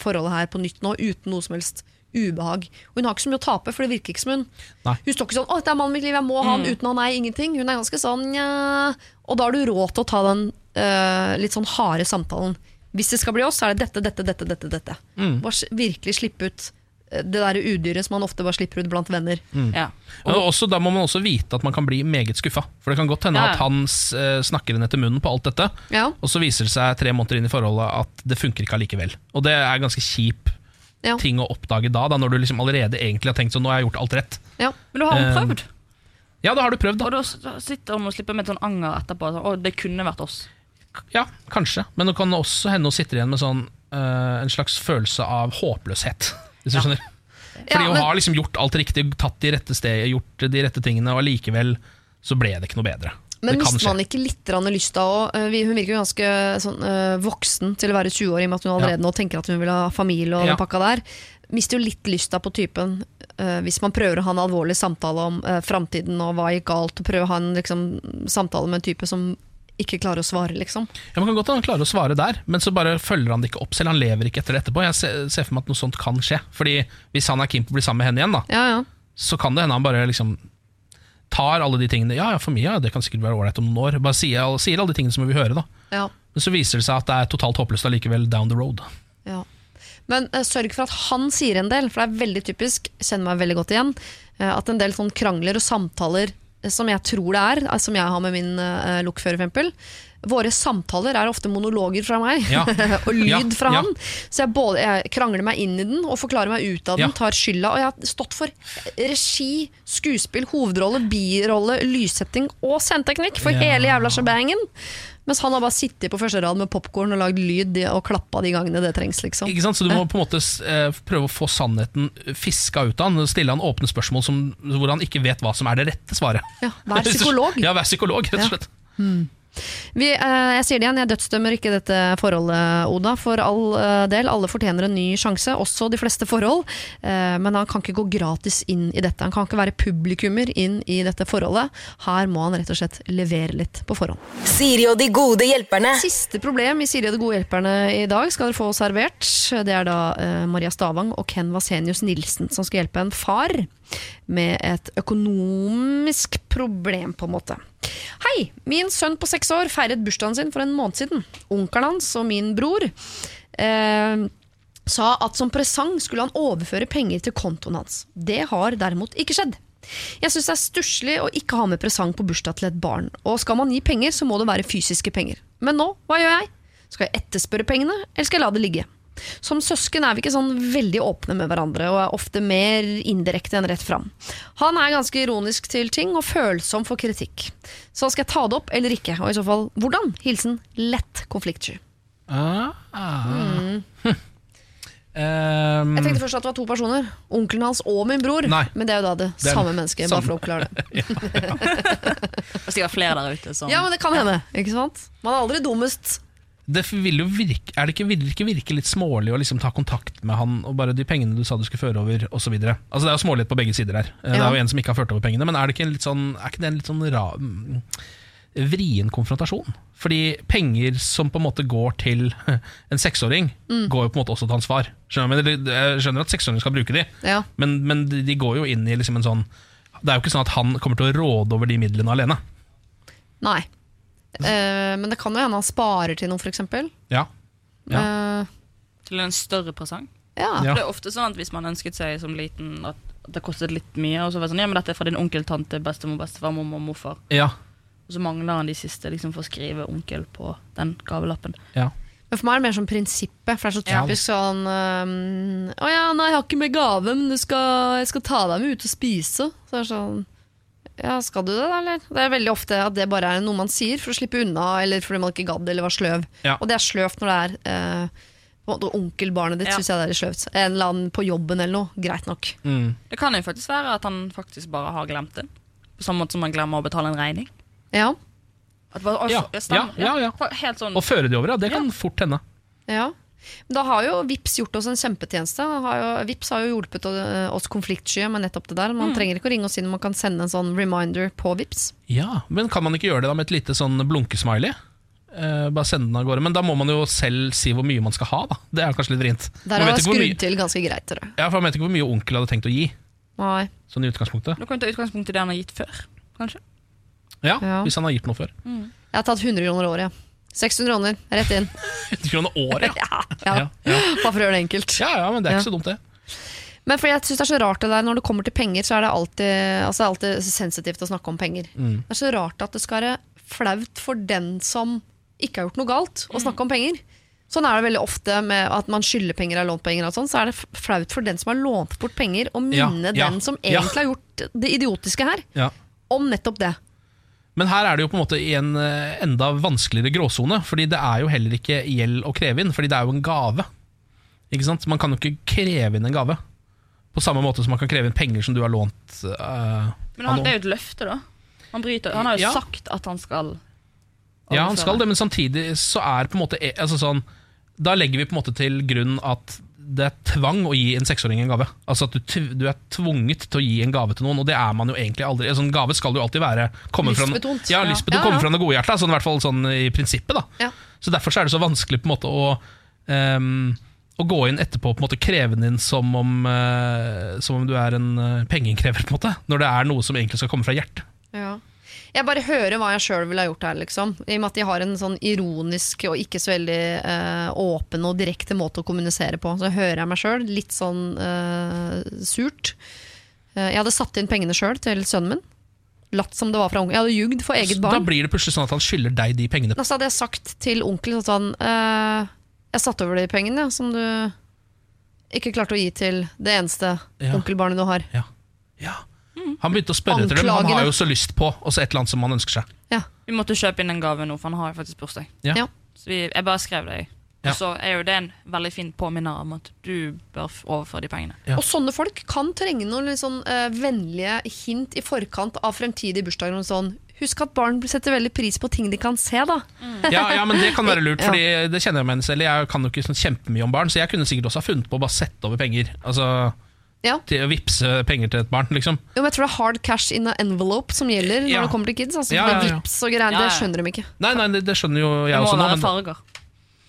forholdet her på nytt nå uten noe som helst ubehag. Og hun har ikke så mye å tape, for det virker ikke som hun Nei. Hun står ikke sånn 'Å, dette er mannen mitt liv, jeg må ha han uten han er ingenting'. Hun er ganske sånn Nja Og da har du råd til å ta den uh, litt sånn harde samtalen Hvis det skal bli oss, så er det dette, dette, dette, dette. dette. Mm. Bare virkelig slippe ut eh, det der udyret som man ofte bare slipper ut blant venner. Ja. Og også, da må man også vite at man kan bli meget skuffa. For det kan godt hende Ja. at han eh, snakker henne etter munnen på alt dette, Ja, og så viser det seg tre måneder inn i forholdet at det funker ikke allikevel. Og det er ganske kjip ja, ting å oppdage da, da når du liksom allerede egentlig har tenkt sånn nå har jeg gjort alt rett. ja. Men du har jo Eh, prøvd, Ja, det har du prøvd, og da. Og da sitter han og slipper med et sånn anger etterpå. Sånn, å, det kunne vært oss. Ja, kanskje. Men det kan også hende hun sitter igjen med sånn eh, en slags følelse av håpløshet. Hvis du Ja. skjønner. Fordi Ja, hun har liksom gjort alt riktig, tatt de rette steg, gjort de rette tingene, og allikevel så ble det ikke noe bedre. Men mister man ikke litt lyst da òg? Hun virker jo ganske sånn, eh, voksen til å være 20 år, i og med at hun allerede nå tenker at hun vil ha familie og Ja. den pakka der. Mister jo litt lysta på typen eh, hvis man prøver å ha en alvorlig samtale om uh, framtiden og hva gikk galt, og prøver å ha en liksom, samtale med en type som ikke klarer å svare, liksom. Ja, man kan godt han klarer å svare der, men så bare følger han det ikke opp selv. Han lever ikke etter det etterpå. Jeg ser, for meg at noe sånt kan skje. Fordi hvis han er keen på å bli sammen med henne igjen, da, Ja, ja. så kan det hende han bare liksom tar alle de tingene Ja, ja, for mye, ja, det kan sikkert være ålreit om noen år. Bare sier, sier alle de tingene som vi vil høre, da. ja. Men så viser det seg at det er totalt håpløst allikevel down the road. Ja. Men uh, sørg for at han sier en del, for det er veldig typisk, kjenner meg veldig godt igjen, uh, at en del sånn krangler og samtaler som jeg tror det er, eh, som jeg har med min uh, lokfører for våre samtaler er ofte monologer fra meg, Ja. og lyd Ja, fra ja. han. Så jeg, både, jeg krangler meg inn i den og forklarer meg ut av den, tar skylda. Og jeg har stått for regi, skuespill, hovedrolle, birolle, lyssetting og sceneteknikk for hele jævla shebangen. Mens han har bare sittet på første rad med popkorn og lagd lyd og klappa de gangene det trengs. liksom. Ikke sant? Så du må på en måte eh, prøve å få sannheten fiska ut av han. Stille han åpne spørsmål som, hvor han ikke vet hva som er det rette svaret. Ja, Vær psykolog. Ja, vær psykolog, rett og Ja. slett. Vi, eh, jeg sier det igjen, jeg dødsdømmer ikke dette forholdet, Oda. For all eh, del, alle fortjener en ny sjanse, også de fleste forhold. Eh, men han kan ikke gå gratis inn i dette. Han kan ikke være publikummer inn i dette forholdet. Her må han rett og slett levere litt på forhånd. Siri og de gode hjelperne. Siste problem i Siri og de gode hjelperne i dag skal dere få servert. Det er da Maria Stavang og Ken Vasenius Nilsen som skal hjelpe en far med et økonomisk problem, på en måte. Hei! Min sønn på seks år feiret bursdagen sin for en måned siden. Onkelen hans og min bror eh, sa at som presang skulle han overføre penger til kontoen hans. Det har derimot ikke skjedd. Jeg syns det er stusslig å ikke ha med presang på bursdag til et barn. Og skal man gi penger, så må det være fysiske penger. Men nå, hva gjør jeg? Skal jeg etterspørre pengene, eller skal jeg la det ligge? Som søsken er vi ikke sånn veldig åpne med hverandre, og er ofte mer indirekte enn rett fram. Han er ganske ironisk til ting og følsom for kritikk. Så skal jeg ta det opp eller ikke, og i så fall hvordan? Hilsen lett konfliktsky. Ah, ah. Ehm, Jeg tenkte først at det var to personer. Onkelen hans og min bror. Nei. Men det er jo da det, er samme mennesket. Bare for å oppklare det. Det er sikkert flere der ute som Ja, men det kan hende. Ikke sant? Man er aldri dummest. Det vil jo virke, er det ikke, vil det ikke virke litt smålig å liksom ta kontakt med han og bare de pengene du sa du skulle føre over, osv.? Altså, det er jo smålighet på begge sider her. Eh, Det er jo en som ikke har ført over pengene, men er, det ikke en litt sånn, er ikke det en litt sånn ra, mm, vrien konfrontasjon? Fordi penger som på en måte går til en seksåring, går jo på en måte også til hans far. Skjønner, du? Jeg skjønner at seksåringer skal bruke de, Ja. men, men de går jo inn i liksom en sånn Det er jo ikke sånn at han kommer til å råde over de midlene alene. Nei. Eh, men det kan jo hende han sparer til noe, f.eks. Ja. Ja. til en større presang. ja. Ja. Det er ofte sånn at Hvis man ønsket seg som liten at det kostet litt mye, og så var det sånn, ja, men dette er fra din onkel, tante, bestemor, bestefar, mormor og morfar. ja. Og så mangler han de siste liksom, for å skrive onkel på den gavelappen. ja. Men for meg er det mer sånn prinsippet. For det er så Ja. typisk sånn ehm, Å ja, nei, jeg har ikke med gave, men du skal, jeg skal ta deg med ut og spise. Så det er sånn Ja, skal du det, da, eller? Det er veldig ofte at det bare er noe man sier for å slippe unna, eller fordi man ikke gadd eller var sløv. Ja. Og det er sløvt når det er eh, på en måte onkelbarnet ditt, Ja. synes jeg det er sløvt. En eller annen på jobben eller noe. Greit nok. Mm. Det kan jo faktisk være at han faktisk bare har glemt det. På samme måte som han glemmer å betale en regning. Ja. At bare, oi, Ja, ja, stemmer. ja, ja, ja. Helt sånn Og føre de over, ja. Det kan fort hende. Ja. Men Da har jo Vips gjort oss en kjempetjeneste. Har jo, Vips har jo hjulpet oss konfliktsky med nettopp det der. Man trenger ikke å ringe oss inn, man kan sende en sånn reminder på Vips. Ja, Men kan man ikke gjøre det da med et lite sånn blunkesmiley? Eh, bare sende den av gårde. Men da må man jo selv si hvor mye man skal ha. da Det er kanskje litt vrient. Der har jeg skrudd mye, til ganske greit. Tror jeg. ja, for man vet ikke hvor mye onkel hadde tenkt å gi. Nei. Sånn i utgangspunktet Du kan ta utgangspunkt i det han har gitt før, kanskje. Ja, Ja. Hvis han har gitt noe før. Jeg har tatt 100 kroner året. jeg. 600 kroner, rett inn. 100 kroner året, ja. Ja, ja. Bare for å gjøre det enkelt. Ja, ja, men det er ikke så dumt, det. Men fordi jeg synes det er så rart det der Når det kommer til penger, så er det alltid, altså alltid sensitivt å snakke om penger. Mm. Det er så rart at det skal være flaut for den som ikke har gjort noe galt, å snakke om penger. Sånn er det veldig ofte med at man skylder penger eller lånt penger. Og sånn, så er det flaut for den som har lånt bort penger, å minne den som egentlig har gjort det idiotiske her, Ja. om nettopp det. Men her er det jo på en måte i en eh, enda vanskeligere gråsone, fordi det er jo heller ikke gjeld å kreve inn, fordi det er jo en gave. Ikke sant? Man kan jo ikke kreve inn en gave. På samme måte som man kan kreve inn penger som du har lånt. Uh, Men han, det er jo et løfte, da. Han, bryter, han har jo Ja. sagt at han skal Ja, han skal det, men samtidig så er på en måte e- altså sånn, Da legger vi på en måte til grunn at det er tvang å gi en seksåring en gave. Altså at du, du er tvunget til å gi en gave til noen, og det er man jo egentlig aldri. En sånn gave skal jo alltid være komme fra, Lystbetont. ja, Ja. lystbetont, komme fra det gode hjertet. Sånn, I hvert fall sånn i prinsippet. da. Så Derfor så er det så vanskelig på en måte å um, Å gå inn etterpå og kreve den inn som om, uh, som om du er en uh, pengeinnkrever, på en måte når det er noe som egentlig skal komme fra hjertet. Ja. Jeg bare hører hva jeg sjøl ville ha gjort her, liksom. I og med at de har en sånn ironisk og ikke så veldig uh, åpen og direkte måte å kommunisere på. Så hører jeg meg sjøl litt sånn uh, surt. Uh, jeg hadde satt inn pengene sjøl til sønnen min. Latt som det var fra onkel. Jeg hadde ljugd for eget Da barn. blir det plutselig sånn at han skylder deg de pengene. Da så hadde jeg sagt til onkel sånn Jeg satte over de pengene ja, som du ikke klarte å gi til det eneste Ja. onkelbarnet du har. Ja. ja. Han begynte å spørre etter dem. Han har jo så lyst på også et eller annet som han ønsker seg. Ja. Vi måtte kjøpe inn en gave nå, for han har jo faktisk bursdag. Ja. Ja. Så vi, jeg bare skrev det. Og så er jo det en veldig fin påminner om at du bør overføre de pengene. Ja. Og sånne folk kan trenge noen litt sånn, uh, vennlige hint i forkant av fremtidige bursdager. og Sånn. Husk at barn setter veldig pris på ting de kan se. da. Ja, ja, men det kan være lurt, Ja. Fordi det kjenner jeg meg selv. Jeg kan jo ikke sånn kjempemye om barn, så jeg kunne sikkert også ha funnet på å bare sette over penger. Altså Ja. til å vippse penger til et barn, liksom. Jo, men jeg tror det er hard cash in an envelope som gjelder når Ja. det kommer til kids. Altså, Ja, ja, ja. Vips og greier, Ja, Det skjønner de ikke. Nei, nei, det, det skjønner jo jeg også nå. Men, farger.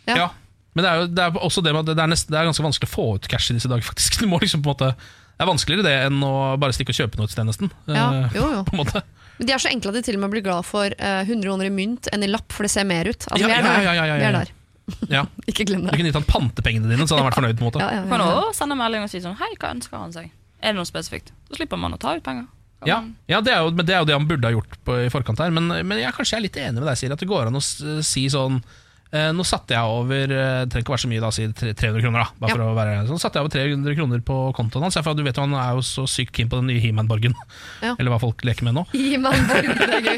Ja. ja. men det er jo det er også det med at det er, nest, det er ganske vanskelig å få ut cash i disse dager, faktisk. Du må liksom på en måte Det er vanskeligere det enn å bare stikke og kjøpe noe et sted, nesten. Ja, Eh, jo, jo. På en måte. Men de er så enkle at de til og med blir glad for eh, 100 kroner i mynt enn i lapp, for det ser mer ut. Altså, Ja, vi er ja, der. ja, ja, ja, Vi er der. Ja. Ikke glem Du det. kunne gitt han pantepengene dine, så hadde han vært fornøyd. på en måte Ja, ja, Du kan ja, også sende melding og si sånn Hei, hva ønsker han seg? Er det noe spesifikt? Så slipper man å ta ut penger. Kan Ja, man- ja det, er jo, men det er jo det han burde ha gjort på, i forkant her. Men, men jeg kanskje er litt enig med deg, Siri, at det går an å s- si sånn Nå satte jeg over eh, Det trenger ikke være så mye, da, si 300 kroner. da Bare Ja. for å være Så satte jeg over 300 kroner på kontoen hans. For du vet jo Han er jo så sykt keen på den nye He-Man-borgen. Ja. Eller hva folk leker med nå. He-Man-borgen, det er gøy.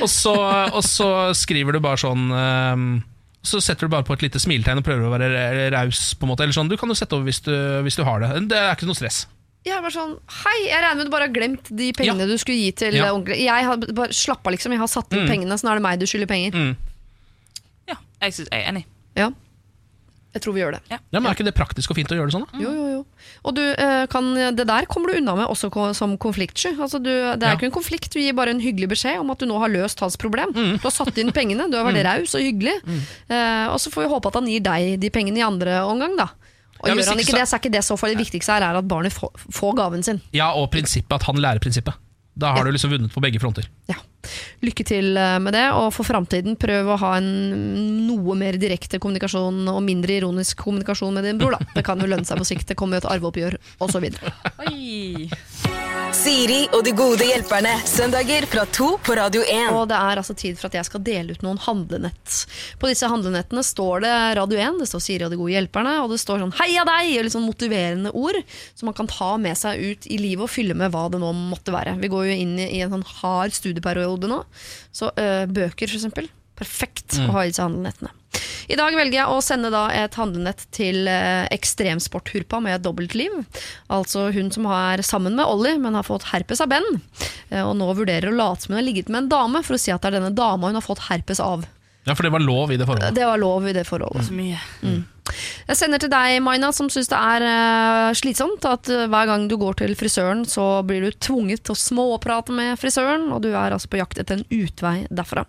Og så, og så skriver du bare sånn eh, Så setter du bare på et lite smiletegn og prøver å være ra- raus. på en måte Eller sånn, Du kan jo sette over hvis du, hvis du har det. Det er ikke noe stress. Jeg bare sånn, Hei, jeg regner med du bare har glemt de pengene du skulle gi til Ja. onkelen. Jeg har bare slappa, liksom. Jeg har satt inn Mm. pengene, så nå er det meg du skylder penger. Mm. Ja, jeg, synes, jeg er enig. Ja. Jeg tror vi gjør det. Ja, men Er ikke det praktisk og fint å gjøre det sånn? da? Jo, jo, jo. Og du, eh, kan, det der kommer du unna med også som konfliktsky. Altså du, det er Ja. ikke en konflikt, du gir bare en hyggelig beskjed om at du nå har løst hans problem. Mm. Du har satt inn pengene, du har vært raus og hyggelig. Eh, og så får vi håpe at han gir deg de pengene i andre omgang, da. Og Ja, gjør han ikke ikke så- det, så er ikke det så farlig. Det viktigste her er at barnet får, får gaven sin. Ja, og prinsippet at han lærer prinsippet. Da har du liksom vunnet på begge fronter. Ja. Lykke til eh, med det, og for framtiden prøv å ha en noe mer direkte kommunikasjon og mindre ironisk kommunikasjon med din bror. Da. Det kan jo lønne seg på sikt, det kommer jo et arveoppgjør osv. Siri og de gode hjelperne. Søndager fra to på Radio 1. Og det er altså tid for at jeg skal dele ut noen handlenett. På disse handlenettene står det Radio 1, det står Siri og de gode hjelperne, og det står sånn 'heia deg' og litt sånn motiverende ord som man kan ta med seg ut i livet og fylle med hva det nå måtte være. Vi går jo inn i en sånn hard studieperiode nå, så øh, bøker eksempel. Perfekt å ha i disse handlenettene. I dag velger jeg å sende da et handlenett til eh, ekstremsporthurpa med et dobbeltliv. Altså hun som er sammen med Ollie, men har fått herpes av Ben. eh, Og nå vurderer å late som hun har ligget med en dame for å si at det er denne dama hun har fått herpes av. Ja, For det var lov i det forholdet. Det var lov i det forholdet. Så mye. Jeg sender til deg, Maina, som syns det er eh, slitsomt at hver gang du går til frisøren, så blir du tvunget til å småprate med frisøren, og du er altså på jakt etter en utvei derfra.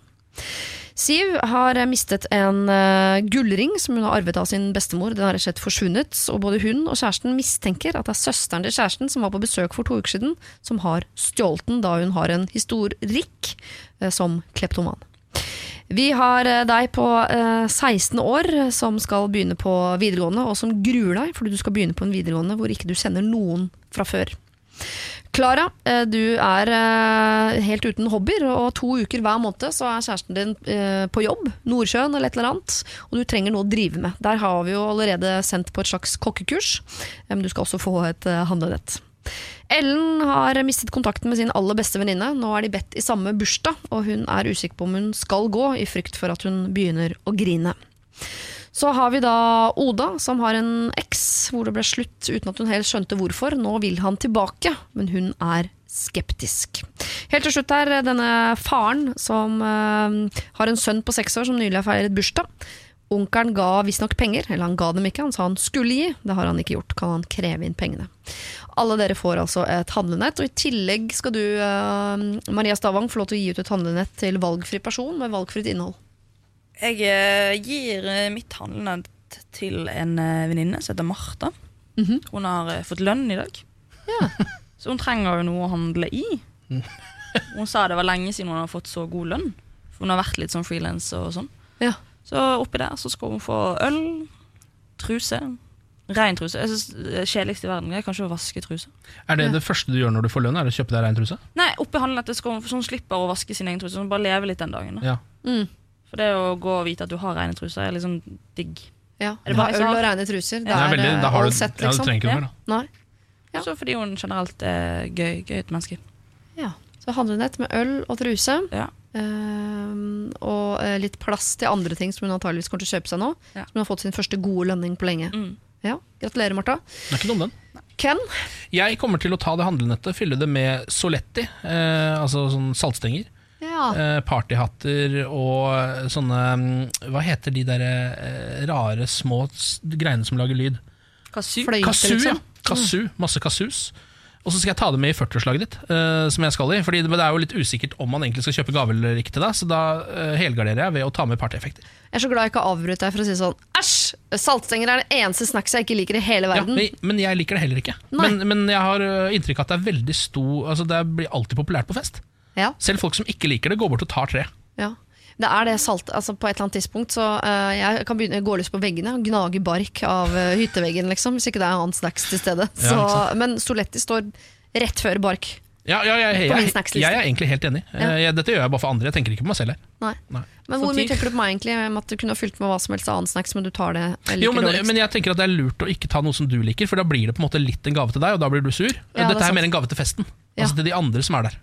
Siv har eh, mistet en eh, gullring som hun har arvet av sin bestemor. Den har rett og slett forsvunnet, og både hun og kjæresten mistenker at det er søsteren til kjæresten som var på besøk for to uker siden, som har stjålet den, da hun har en historikk eh, som kleptoman. Vi har deg på eh, 16 år som skal begynne på videregående, og som gruer deg fordi du skal begynne på en videregående hvor ikke du kjenner noen fra før. Klara, eh, du er eh, helt uten hobbyer, og to uker hver måned så er kjæresten din eh, på jobb, Nordsjøen eller et eller annet, og du trenger noe å drive med. Der har vi jo allerede sendt på et slags kokkekurs, men du skal også få et handlenett. Ellen har mistet kontakten med sin aller beste venninne. Nå er de bedt i samme bursdag, og hun er usikker på om hun skal gå, i frykt for at hun begynner å grine. Så har vi da Oda, som har en eks hvor det ble slutt uten at hun helt skjønte hvorfor. Nå vil han tilbake, men hun er skeptisk. Helt til slutt her, denne faren som uh, har en sønn på seks år som nylig har feiret bursdag. Onkelen ga visstnok penger, eller han ga dem ikke, han sa han skulle gi. Det har han ikke gjort. Kan han kreve inn pengene? Alle dere får altså et handlenett, og i tillegg skal du, uh, Maria Stavang, få lov til å gi ut et handlenett til valgfri person med valgfritt innhold. Jeg eh, gir eh, mitt handlenett til en eh, venninne som heter Martha. Mhm. Hun har fått lønn i dag, Ja. så hun trenger jo noe å handle i. Hun sa det var lenge siden hun har fått så god lønn. For hun har vært litt sånn frilans og sånn. Ja. Så oppi der så skal hun få øl, truse, rein truse. Jeg synes Det kjedeligste i verden er kanskje å vaske truse. Er det Ja. det første du gjør når du får lønn? Er det å kjøpe deg rein truse? Nei, oppi handlenettet skal hun så hun slipper å vaske sin egen truse. Så hun bare lever litt den dagen. Da. Ja. Mm. For det å gå og vite at du har rene truser, er sånn digg. Ja. Er det bare Øl og reine truser. Det er, Det er veldig, da har all du, sett, ja, du liksom. trenger ikke noe mer. da. Nei. Ja. Så fordi hun generelt er gøy, gøy et menneske. Ja. Så handlenett med øl og truse. Ja. Um, og eh, litt plass til andre ting som hun antageligvis kommer til å kjøpe seg nå. Ja. Som hun har fått sin første gode lønning på lenge. Mm. Ja, Gratulerer, Marta. Det er ikke dum, den. Ken? Jeg kommer til å ta det handlenettet, fylle det med Soletti, eh, altså sånn saltstenger. Ja. Eh, partyhatter og sånne mm, Hva heter de der eh, rare små greiene som lager lyd? Kasu. Fløyte, Kazoo, ja. Kasu, masse kasus. Og så skal jeg ta det med i 40-årslaget ditt, uh, som jeg skal i. Fordi det det er jo litt usikkert om man egentlig skal kjøpe gave eller ikke til deg, så da uh, helgarderer jeg ved å ta med partyeffekter. Jeg er så glad jeg ikke avbryter deg for å si sånn Æsj! Saltstenger er det eneste snacks jeg ikke liker i hele Ja, verden. men, men jeg liker det heller ikke. Men, men jeg har inntrykk av at det er veldig stor Altså Det blir alltid populært på fest. Ja, Selv folk som ikke liker det, går bort og tar tre. ja. Det er det salt, altså På et eller annet tidspunkt så uh, jeg kan begynne å gå løs på veggene og gnage bark av uh, hytteveggen, liksom, hvis ikke det er annet snacks til stede. Ja, Så, men Soletti står rett før bark. Ja, ja, jeg, jeg, På jeg, jeg er egentlig helt enig. Ja. Eh, dette gjør jeg bare for andre. Jeg tenker ikke på meg selv her. Nei. Nei. Men hvor mye tenker du på meg egentlig med at du kunne ha fylt med hva som helst av annen snacks, men du tar det Jo, men, men jeg tenker at det er lurt å ikke ta noe som du liker, for da blir det på en måte litt en gave til deg, og da blir du sur. det er Dette er mer en gave til festen. Ja. Altså til de andre som er der.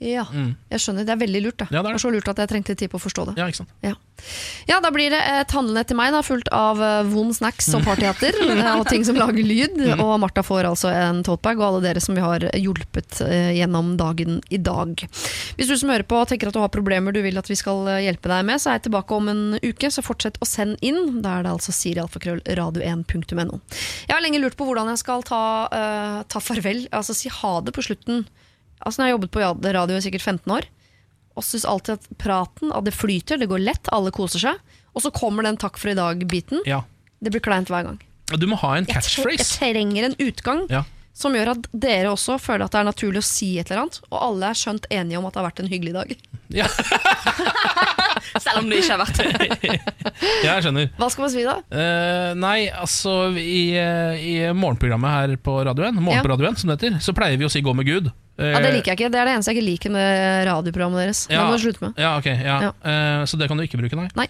Ja, Mm. jeg skjønner. Det er veldig lurt. Da. Ja, det er det. så lurt at jeg trengte tid på å forstå det. Ja, ikke sant? Ja, Da blir det et handlenett til meg, da, fullt av eh, vond snacks og partyhatter. eh, og ting som lager lyd. Mm. Og Martha får altså en totebag, og alle dere som vi har hjulpet eh, gjennom dagen i dag. Hvis du som hører på tenker at du har problemer du vil at vi skal hjelpe deg med, så er jeg tilbake om en uke, så fortsett å sende inn. Da er det altså sirialfakrøllradio1.no. Jeg har lenge lurt på hvordan jeg skal ta, uh, ta farvel, altså si ha det på slutten. Altså Når jeg har jobbet på radio i sikkert 15 år, og syns alltid at praten at det flyter, det går lett, alle koser seg. Og så kommer den takk for i dag-biten. Ja. Det blir kleint hver gang. Du må ha en Jeg, tre jeg trenger en utgang Ja. Som gjør at dere også føler at det er naturlig å si et eller annet. Og alle er skjønt enige om at det har vært en hyggelig dag. Ja. Selv om det ikke har vært det. ja, jeg skjønner. Hva skal man si da? Uh, nei, altså i, eh, I morgenprogrammet her på Radio 1, Morgen Ja. på Radio 1 som det heter, så pleier vi å si 'gå med Gud'. Eh, Ja, Det liker jeg ikke. Det er det eneste jeg ikke liker med radioprogrammet deres. Det Ja. må du slutte med. Ja, ok, ja. Ja. Eh, så det kan du ikke bruke, nei? nei?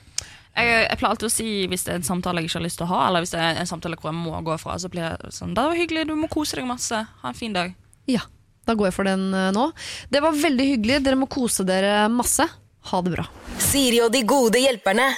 Jeg, jeg pleier alltid å si hvis det er en samtale jeg ikke har lyst til å ha, eller hvis det er en samtale hvor jeg må gå fra, så blir jeg sånn Det var hyggelig, du må kose deg masse. Ha en fin dag. Ja, da går jeg for den eh, nå. Det var veldig hyggelig. Dere må kose dere masse. Ha det bra. Siri og de gode hjelperne.